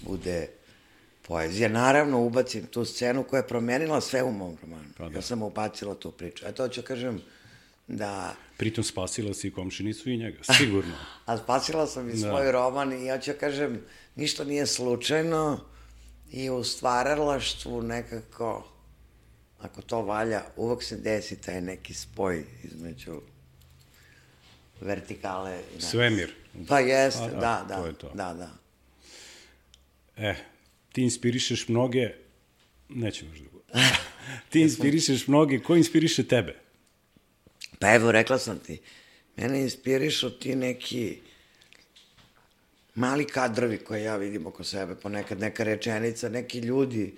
bude poezija. Naravno, ubacim tu scenu koja je promenila sve u mom romanu. Pa da. Ja sam ubacila tu priču. Eto, ću kažem da... Pritom spasila si i komšinicu i njega, sigurno. [laughs] A spasila sam i Da. svoj roman i ja ću kažem, ništa nije slučajno i u stvaralaštvu nekako, ako to valja, uvek se desi taj neki spoj između vertikale i. Svemir. Pa jeste, Pa da, da, da, to je to. da, da. E, ti inspirišeš mnoge Nećemo još dugo. ti inspirišeš mnoge, ko inspiriše tebe? Pa evo, rekla sam ti, mene inspirišu ti neki mali kadrovi koje ja vidim oko sebe, ponekad neka rečenica, neki ljudi.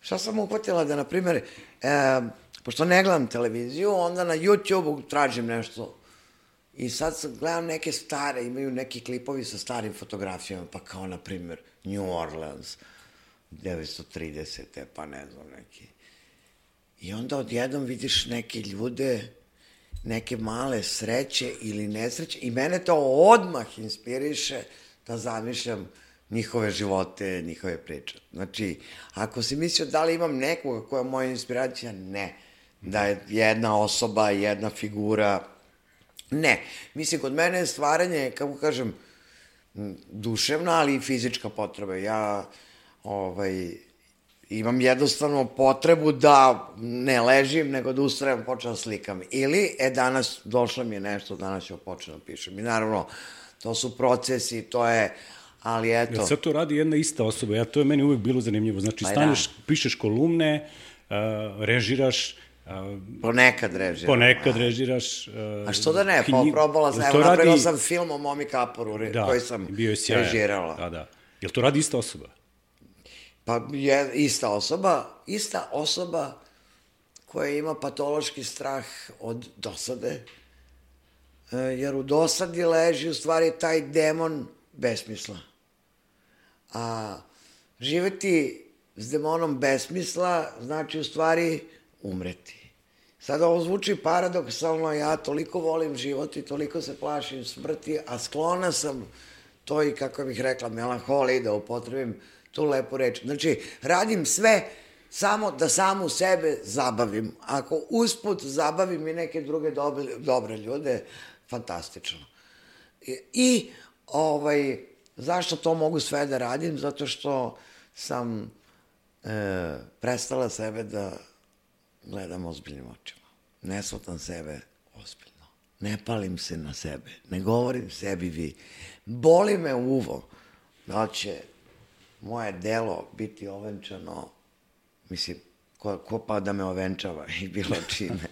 Šta sam uhvatila da, na primjer, e, pošto ne gledam televiziju, onda na YouTube-u tražim nešto I sad sam, gledam neke stare, imaju neki klipovi sa starim fotografijama, pa kao, na primjer, New Orleans, 930. pa ne znam, neki. I onda odjednom vidiš neke ljude, neke male sreće ili nesreće i mene to odmah inspiriše da zamišljam njihove živote, njihove priče. Znači, ako si mislio da li imam nekoga koja je moja inspiracija, ne. Da je jedna osoba, jedna figura, Ne. Mislim, kod mene je stvaranje, kako kažem, duševna, ali i fizička potreba. Ja ovaj, imam jednostavno potrebu da ne ležim, nego da ustrajem, počnem da slikam. Ili, e, danas došlo mi je nešto, danas ću početi da pišem. I naravno, to su procesi, to je, ali eto... Sad to radi jedna ista osoba, ja, to je meni uvek bilo zanimljivo. Znači, pa staneš, da. pišeš kolumne, uh, režiraš, Ponekad režiraš. Ponekad režiraš. Uh, A što da ne, knjig... pa probala sam, evo, napravila radi... sam film o Momi Kaporu, da, koji sam bio je režirala. Da, da. Jel to radi ista osoba? Pa je ista osoba, ista osoba koja ima patološki strah od dosade, e, jer u dosadi leži u stvari taj demon besmisla. A živeti s demonom besmisla znači u stvari umreti. Sada ovo zvuči paradoksalno, ja toliko volim život i toliko se plašim smrti, a sklona sam to i, kako bih rekla, melanholiji, da upotrebim tu lepu reč. Znači, radim sve samo da samu sebe zabavim. Ako usput zabavim i neke druge dobre, dobre ljude, fantastično. I, i ovaj, zašto to mogu sve da radim? Zato što sam e, prestala sebe da gledam ozbiljnim očima. Ne svatam sebe ozbiljno. Ne palim se na sebe. Ne govorim sebi vi. Boli me uvo da će moje delo biti ovenčano, mislim, ko, ko pa da me ovenčava [laughs] i bilo čime.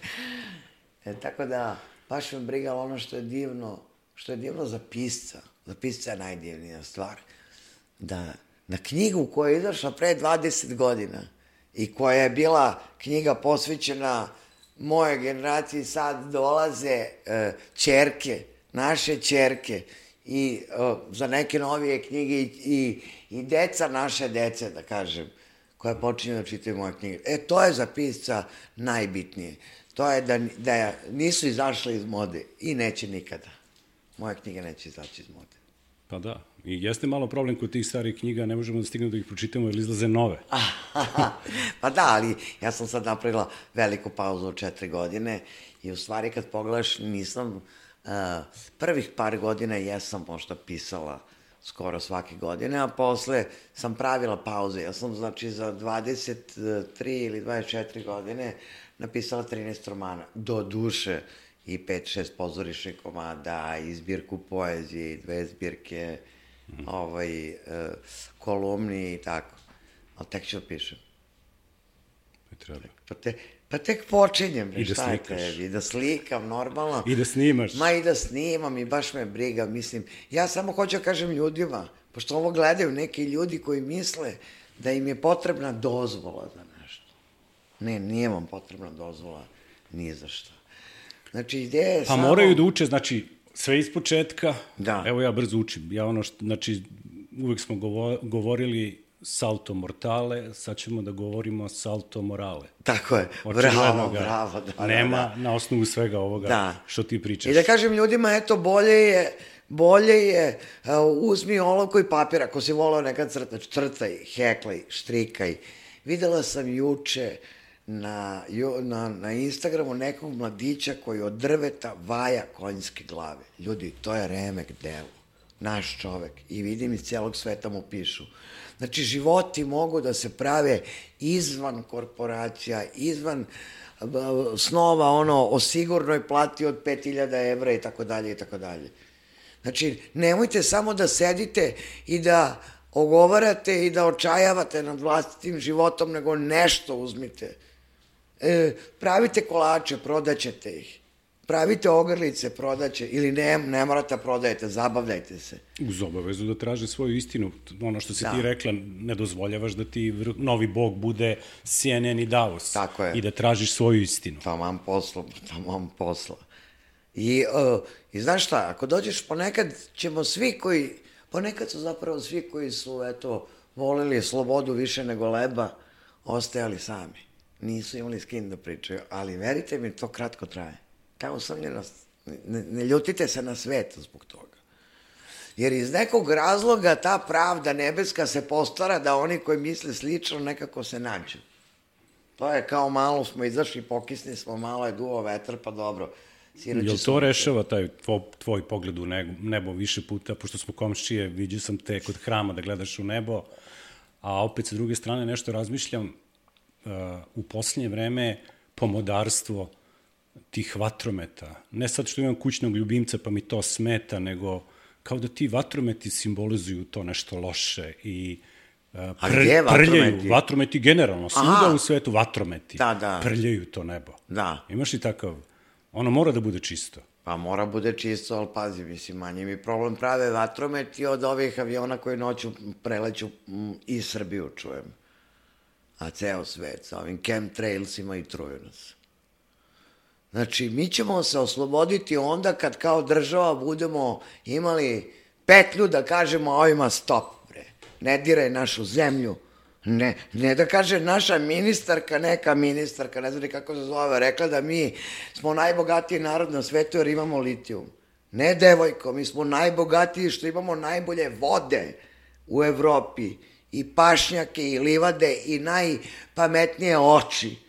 E, tako da, baš me briga ono što je divno, što je divno za pisca. Za pisca je najdivnija stvar. Da na knjigu koja je izašla pre 20 godina, i koja je bila knjiga posvećena moje generaciji, sad dolaze e, čerke, naše čerke i e, za neke novije knjige i, i, i deca naše dece, da kažem, koja počinju da čitaju moje knjige. E, to je za pisca najbitnije. To je da, da nisu izašle iz mode i neće nikada. Moja knjiga neće izaći iz mode. Pa da, i jeste malo problem kod tih starih knjiga, ne možemo da stignemo da ih pročitamo jer izlaze nove. [laughs] pa da, ali ja sam sad napravila veliku pauzu od četiri godine i u stvari kad pogledaš nisam, uh, prvih par godina jesam možda pisala skoro svake godine, a posle sam pravila pauze. Ja sam znači za 23 ili 24 godine napisala 13 romana. Do duše i 5-6 pozorišnih komada, i zbirku poezije, i dve zbirke mm. ovaj, uh, kolumni i tako. Ali tek ću da pišem. Pa treba. Pa, te, pa tek počinjem. I da slikaš. I da slikam, normalno. I da snimaš. Ma i da snimam i baš me briga, mislim. Ja samo hoću da kažem ljudima, pošto ovo gledaju neki ljudi koji misle da im je potrebna dozvola za nešto. Ne, nije vam potrebna dozvola nije za što. Znači, ideja je pa samo... Pa moraju da uče, znači, sve iz početka. Da. Evo ja brzo učim. Ja ono što, znači, uvek smo govorili salto mortale, sad ćemo da govorimo salto morale. Tako je, bravo, bravo. Da, da nema da, da. na osnovu svega ovoga da. što ti pričaš. I da kažem ljudima, eto, bolje je, bolje je, uh, uzmi olovku i papir, ako si volao nekad crtač, crtaj, heklaj, štrikaj. Videla sam juče uh, na, na, na Instagramu nekog mladića koji od drveta vaja konjske glave. Ljudi, to je remek delo. Naš čovek. I vidim iz celog sveta mu pišu. Znači, životi mogu da se prave izvan korporacija, izvan snova ono o sigurnoj plati od 5000 evra i tako dalje i tako dalje. Znači, nemojte samo da sedite i da ogovarate i da očajavate nad vlastitim životom, nego nešto uzmite. E, pravite kolače, prodaćete ih. Pravite ogrlice, prodaće, ili ne, ne morate da prodajete, zabavljajte se. Uz obavezu da traže svoju istinu. Ono što si Da. ti rekla, ne dozvoljavaš da ti novi bog bude CNN i Davos. Tako je. I da tražiš svoju istinu. Taman posla, taman posla. I, uh, I znaš šta, ako dođeš, ponekad ćemo svi koji, ponekad su zapravo svi koji su, eto, volili slobodu više nego leba, ostajali sami. Nisu imali s kim da pričaju, ali verite mi, to kratko traje. Ta usamljenost, ne, ne ljutite se na svet zbog toga. Jer iz nekog razloga ta pravda nebeska se postara da oni koji misle slično nekako se nađu. To je kao malo smo izašli, pokisni smo, malo je duo vetar, pa dobro. Sinoć Jel to rešava taj tvoj, tvoj pogled u nebo, nebo više puta, pošto smo komšije, vidio sam te kod hrama da gledaš u nebo, a opet sa druge strane nešto razmišljam, uh, u posljednje vreme pomodarstvo tih vatrometa, ne sad što imam kućnog ljubimca pa mi to smeta, nego kao da ti vatrometi simbolizuju to nešto loše i uh, A gde prljaju, vatrometi? vatrometi generalno, svuda u svetu vatrometi, Da, da. prljaju to nebo. Da. Imaš li takav, ono mora da bude čisto. Pa mora bude čisto, ali pazi, mislim, manje mi problem prave vatrometi od ovih aviona koji noću preleću mm, i Srbiju, čujem. A ceo svet sa ovim chemtrailsima i truju nas. Znači, mi ćemo se osloboditi onda kad kao država budemo imali petlju da kažemo ovima stop, bre. Ne diraj našu zemlju. Ne, ne da kaže naša ministarka, neka ministarka, ne znam kako se zove, rekla da mi smo najbogatiji narod na svetu jer imamo litijum. Ne, devojko, mi smo najbogatiji što imamo najbolje vode u Evropi i pašnjake i livade i najpametnije oči.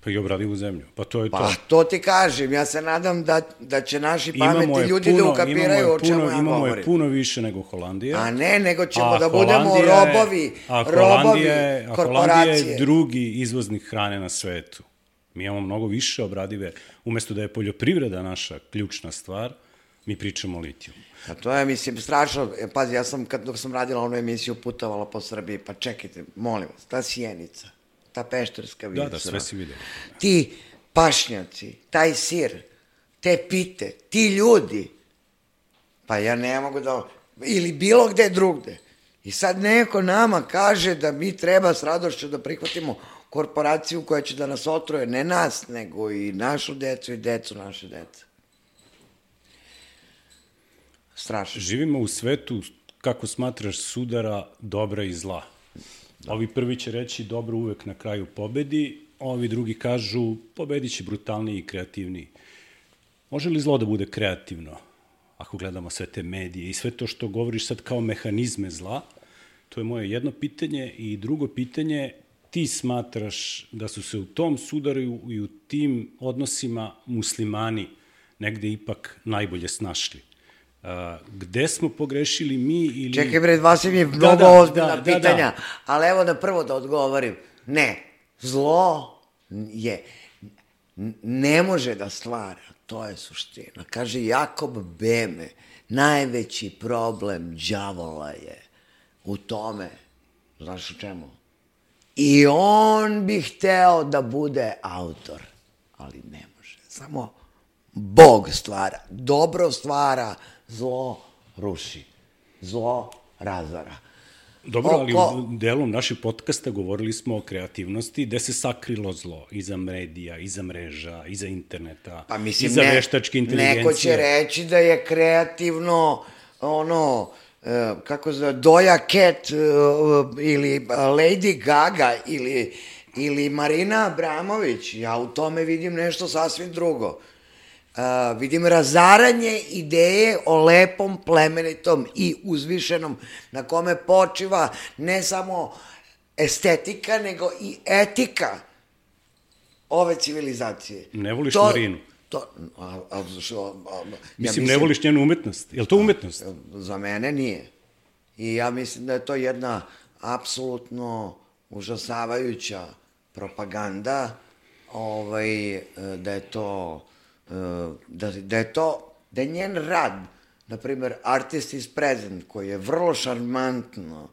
Pa i obradivu zemlju. Pa to je Pa to. to ti kažem, ja se nadam da, da će naši Imamo pametni ljudi puno, da ukapiraju imamo je o čemu puno, ja imamo govorim. je puno više nego Holandija. A ne, nego ćemo A da budemo robovi, a robovi je- a Holandija je korporacije. drugi izvoznik hrane na svetu. Mi imamo mnogo više obradive. Umesto da je poljoprivreda naša ključna stvar, mi pričamo o litiju. A to je, mislim, strašno. E, Pazi, ja sam, kad dok sam radila onu emisiju, putovala po Srbiji, pa čekajte, molim vas, ta sjenica, ta pešterska Da, vica. da, sve si vidio. Ti pašnjaci, taj sir, te pite, ti ljudi, pa ja ne mogu da, ili bilo gde drugde. I sad neko nama kaže da mi treba s radošću da prihvatimo korporaciju koja će da nas otroje, ne nas, nego i našu decu i decu naše dece. Strašno. Živimo u svetu, kako smatraš, sudara dobra i zla. Ovi prvi će reći dobro uvek na kraju pobedi, ovi drugi kažu pobedit će brutalniji i kreativniji. Može li zlo da bude kreativno? Ako gledamo sve te medije i sve to što govoriš sad kao mehanizme zla, to je moje jedno pitanje. I drugo pitanje, ti smatraš da su se u tom sudaru i u tim odnosima muslimani negde ipak najbolje snašli? A, gde smo pogrešili mi ili... Čekaj bre, dva si mi mnogo da, da, ozbiljna da, da, pitanja, da. ali evo da prvo da odgovorim. Ne, zlo je, ne može da stvara, to je suština. Kaže Jakob Beme, najveći problem đavola je u tome, znaš u čemu? I on bi hteo da bude autor, ali ne može. Samo Bog stvara, dobro stvara, zlo ruši, zlo razara. Dobro, ali Oko- u delom našeg podcasta govorili smo o kreativnosti, gde se sakrilo zlo iza medija, iza mreža, iza interneta, Pa mislim, iza ne, veštačke inteligencije. neko će reći da je kreativno, ono, e, kako zove, Doja Cat e, ili Lady Gaga ili, ili Marina Abramović. Ja u tome vidim nešto sasvim drugo. A, vidim razaranje ideje o lepom, plemenitom i uzvišenom, na kome počiva ne samo estetika, nego i etika ove civilizacije. Ne voliš to, Marinu? To, a, a, što, a, ja Mislim, ne voliš njenu umetnost. Je li to umetnost? Za mene nije. I ja mislim da je to jedna apsolutno užasavajuća propaganda, ovaj, e, da je to, e, da, da je to, da je njen rad na primer, Artist is Present, koji je vrlo šarmantno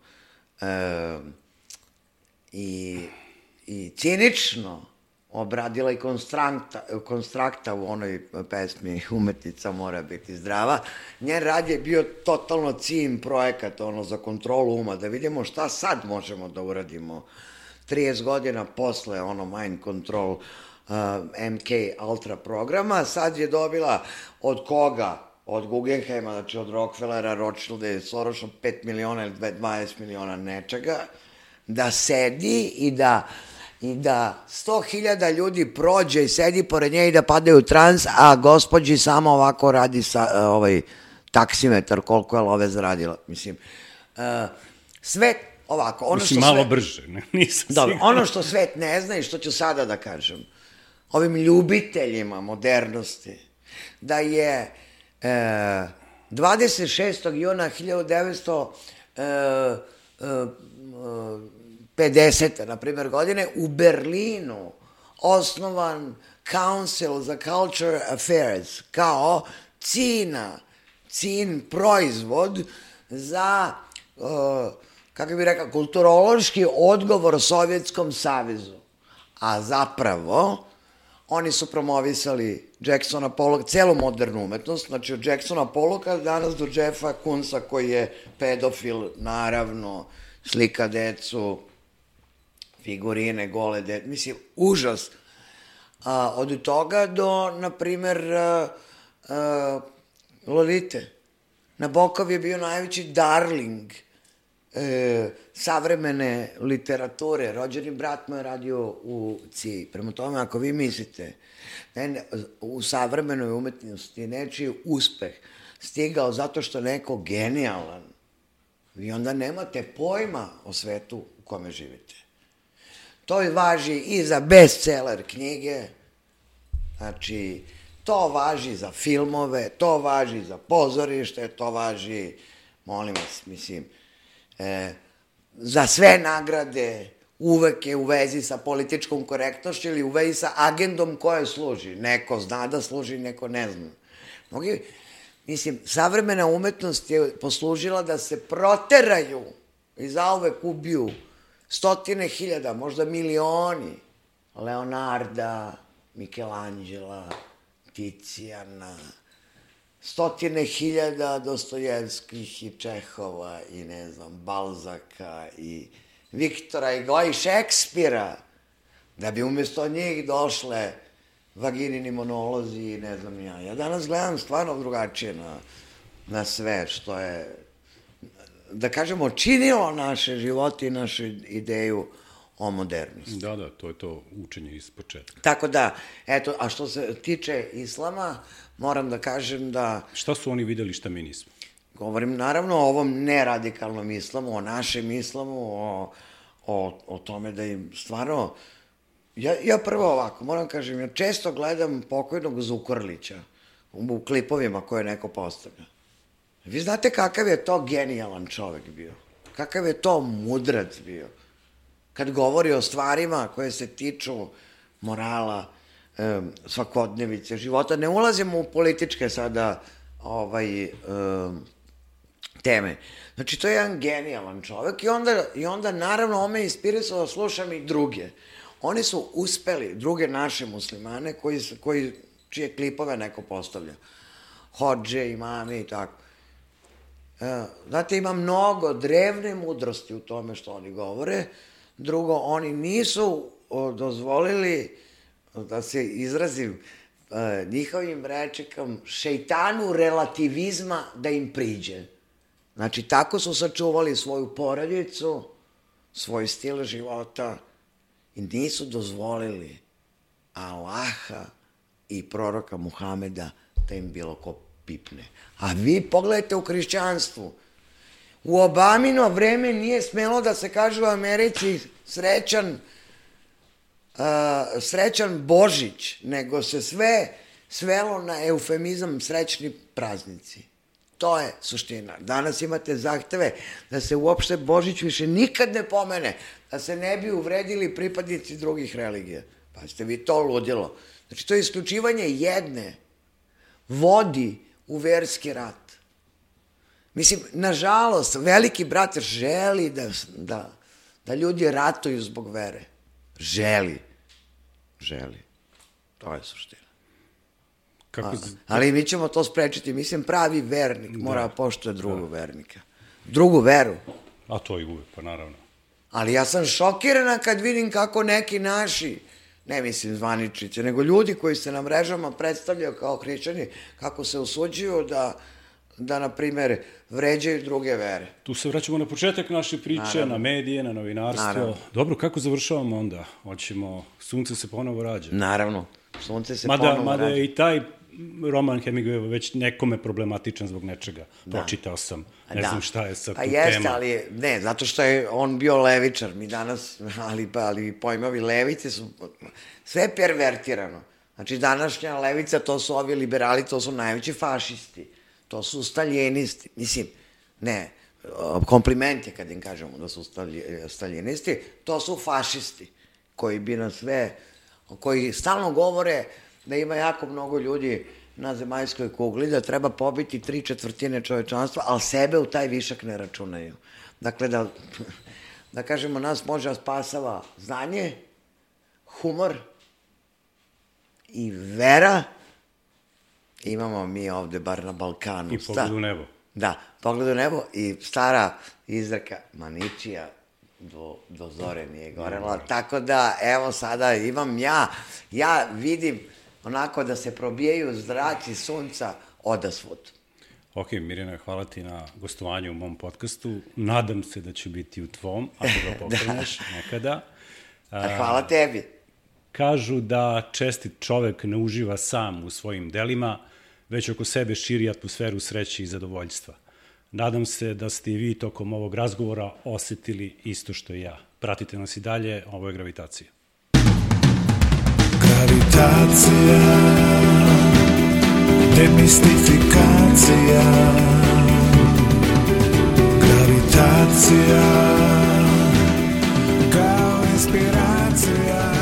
e, i, i cinično obradila i konstrakta, konstrakta u onoj pesmi Umetnica mora biti zdrava. Njen rad je bio totalno cim projekat ono, za kontrolu uma, da vidimo šta sad možemo da uradimo 30 godina posle ono mind control uh, MK Ultra programa, sad je dobila od koga? Od Guggenheima, znači od Rockefellera, Rothschilda i Soroša 5 miliona ili 20 miliona nečega, da sedi i da i da 100.000 ljudi prođe i sedi pored nje i da padaju u trans, a gospođi samo ovako radi sa, uh, ovaj taksimetar koliko je love zaradila. Mislim, uh, sve ovako. Ono Mislim, što malo sve, brže, ne, nisam Dobro, siguran. ono što svet ne zna i što ću sada da kažem, ovim ljubiteljima modernosti, da je e, 26. juna 1900 e, e, 50. na primjer godine u Berlinu osnovan Council za Culture Affairs kao cina, cin proizvod za uh, kako bih rekao, kulturološki odgovor Sovjetskom savezu. A zapravo, oni su promovisali Jacksona Pollocka, celu modernu umetnost, znači od Jacksona Pollocka danas do Jeffa Kunsa koji je pedofil, naravno, slika decu, figurine, gole de... Mislim, užas. A, od toga do, na primer, Lolite. Nabokov je bio najveći darling e, savremene literature. Rođeni brat mu je radio u CI. Prema tome, ako vi mislite da u savremenoj umetnosti nečiji uspeh stigao zato što neko genijalan, vi onda nemate pojma o svetu u kome živite. To važi i za bestseller knjige, znači, to važi za filmove, to važi za pozorište, to važi, molim vas, mislim, e, za sve nagrade, uvek je u vezi sa političkom korektnošću ili u vezi sa agendom koje služi. Neko zna da služi, neko ne zna. Mnogi, mislim, savremena umetnost je poslužila da se proteraju i zauvek ubiju stotine hiljada, možda milioni Leonarda, Michelangela, Ticijana, stotine hiljada Dostojevskih i Čehova i ne znam, Balzaka i Viktora i Goja i Šekspira, da bi umesto njih došle vaginini monolozi i ne znam ja. Ja danas gledam stvarno drugačije na, na sve što je, da kažemo, činilo naše živote i našu ideju o modernosti. Da, da, to je to učenje iz početka. Tako da, eto, a što se tiče islama, moram da kažem da Šta su oni videli šta mi nismo? govorim naravno o ovom neradikalnom islamu, o našem islamu, o, o, o tome da im stvarno... Ja, ja prvo ovako, moram kažem, ja često gledam pokojnog Zukorlića u, u klipovima koje neko postavlja. Vi znate kakav je to genijalan čovek bio? Kakav je to mudrac bio? Kad govori o stvarima koje se tiču morala, svakodnevice, života, ne ulazimo u političke sada ovaj, teme. Znači, to je jedan genijalan čovek i onda, i onda naravno, on me inspirisao da slušam i druge. Oni su uspeli, druge naše muslimane, koji, koji, čije klipove neko postavlja. Hođe, imame i tako. E, Znate, ima mnogo drevne mudrosti u tome što oni govore. Drugo, oni nisu dozvolili da se izrazim e, njihovim rečekom šeitanu relativizma da im priđe. Znači, tako su sačuvali svoju porodicu, svoj stil života i nisu dozvolili Allaha i proroka Muhameda da im bilo ko pipne. A vi pogledajte u hrišćanstvu. U Obamino vreme nije smelo da se kaže u Americi srećan uh, srećan Božić, nego se sve svelo na eufemizam srećni praznici. To je suština. Danas imate zahteve da se uopšte Božić više nikad ne pomene, da se ne bi uvredili pripadnici drugih religija. Pa ste vi to ludilo. Znači, to je isključivanje jedne vodi u verski rat. Mislim, nažalost, veliki brat želi da, da, da ljudi ratuju zbog vere. Želi. Želi. To je suština. Kako, A, ali mi ćemo to sprečiti. Mislim, pravi vernik mora da poštuje drugog vernika. Drugu veru. a to i uvek, pa naravno. Ali ja sam šokirana kad vidim kako neki naši, ne mislim zvaničice, nego ljudi koji se na mrežama predstavljaju kao hrišćani, kako se usuđuju da, da na primer, vređaju druge vere. Tu se vraćamo na početak naše priče, Naravno. na medije, na novinarstvo. Naravno. Dobro, kako završavamo onda? Hoćemo, sunce se ponovo rađa. Naravno, sunce se Mada, ponovo mada rađa. je i taj roman Hemingway već nekome problematičan zbog nečega. Da. Pročitao sam. Ne Da. znam šta je sad pa tu jeste, tema. ali ne, zato što je on bio levičar. Mi danas, [laughs] ali, pa, ali pojmovi levice su sve pervertirano. Znači, današnja levica, to su ovi liberali, to su najveći fašisti. To su staljenisti. Mislim, ne, kompliment je kad im kažemo da su staljenisti, to su fašisti koji bi nas sve, koji stalno govore da ima jako mnogo ljudi na zemaljskoj kugli, da treba pobiti tri četvrtine čovečanstva, ali sebe u taj višak ne računaju. Dakle, da, da kažemo, nas može spasava znanje, humor i vera, imamo mi ovde, bar na Balkanu. I pogled u nebo. Da, pogled u nebo i stara izreka Maničija do, do zore nije gorela, tako da evo sada imam ja, ja vidim onako da se probijaju zraci sunca odasvud. Ok, Mirjana, hvala ti na gostovanju u mom podcastu. Nadam se da će biti u tvom, ako ga [laughs] pokreneš nekada. A hvala tebi. Kažu da čestit čovek ne uživa sam u svojim delima, već oko sebe širi atmosferu sreće i zadovoljstva. Nadam se da ste i vi tokom ovog razgovora osetili isto što i ja. Pratite nas i dalje, ovo je Gravitacija. Gravitacija Demistifikacija Gravitacija Kao inspiracija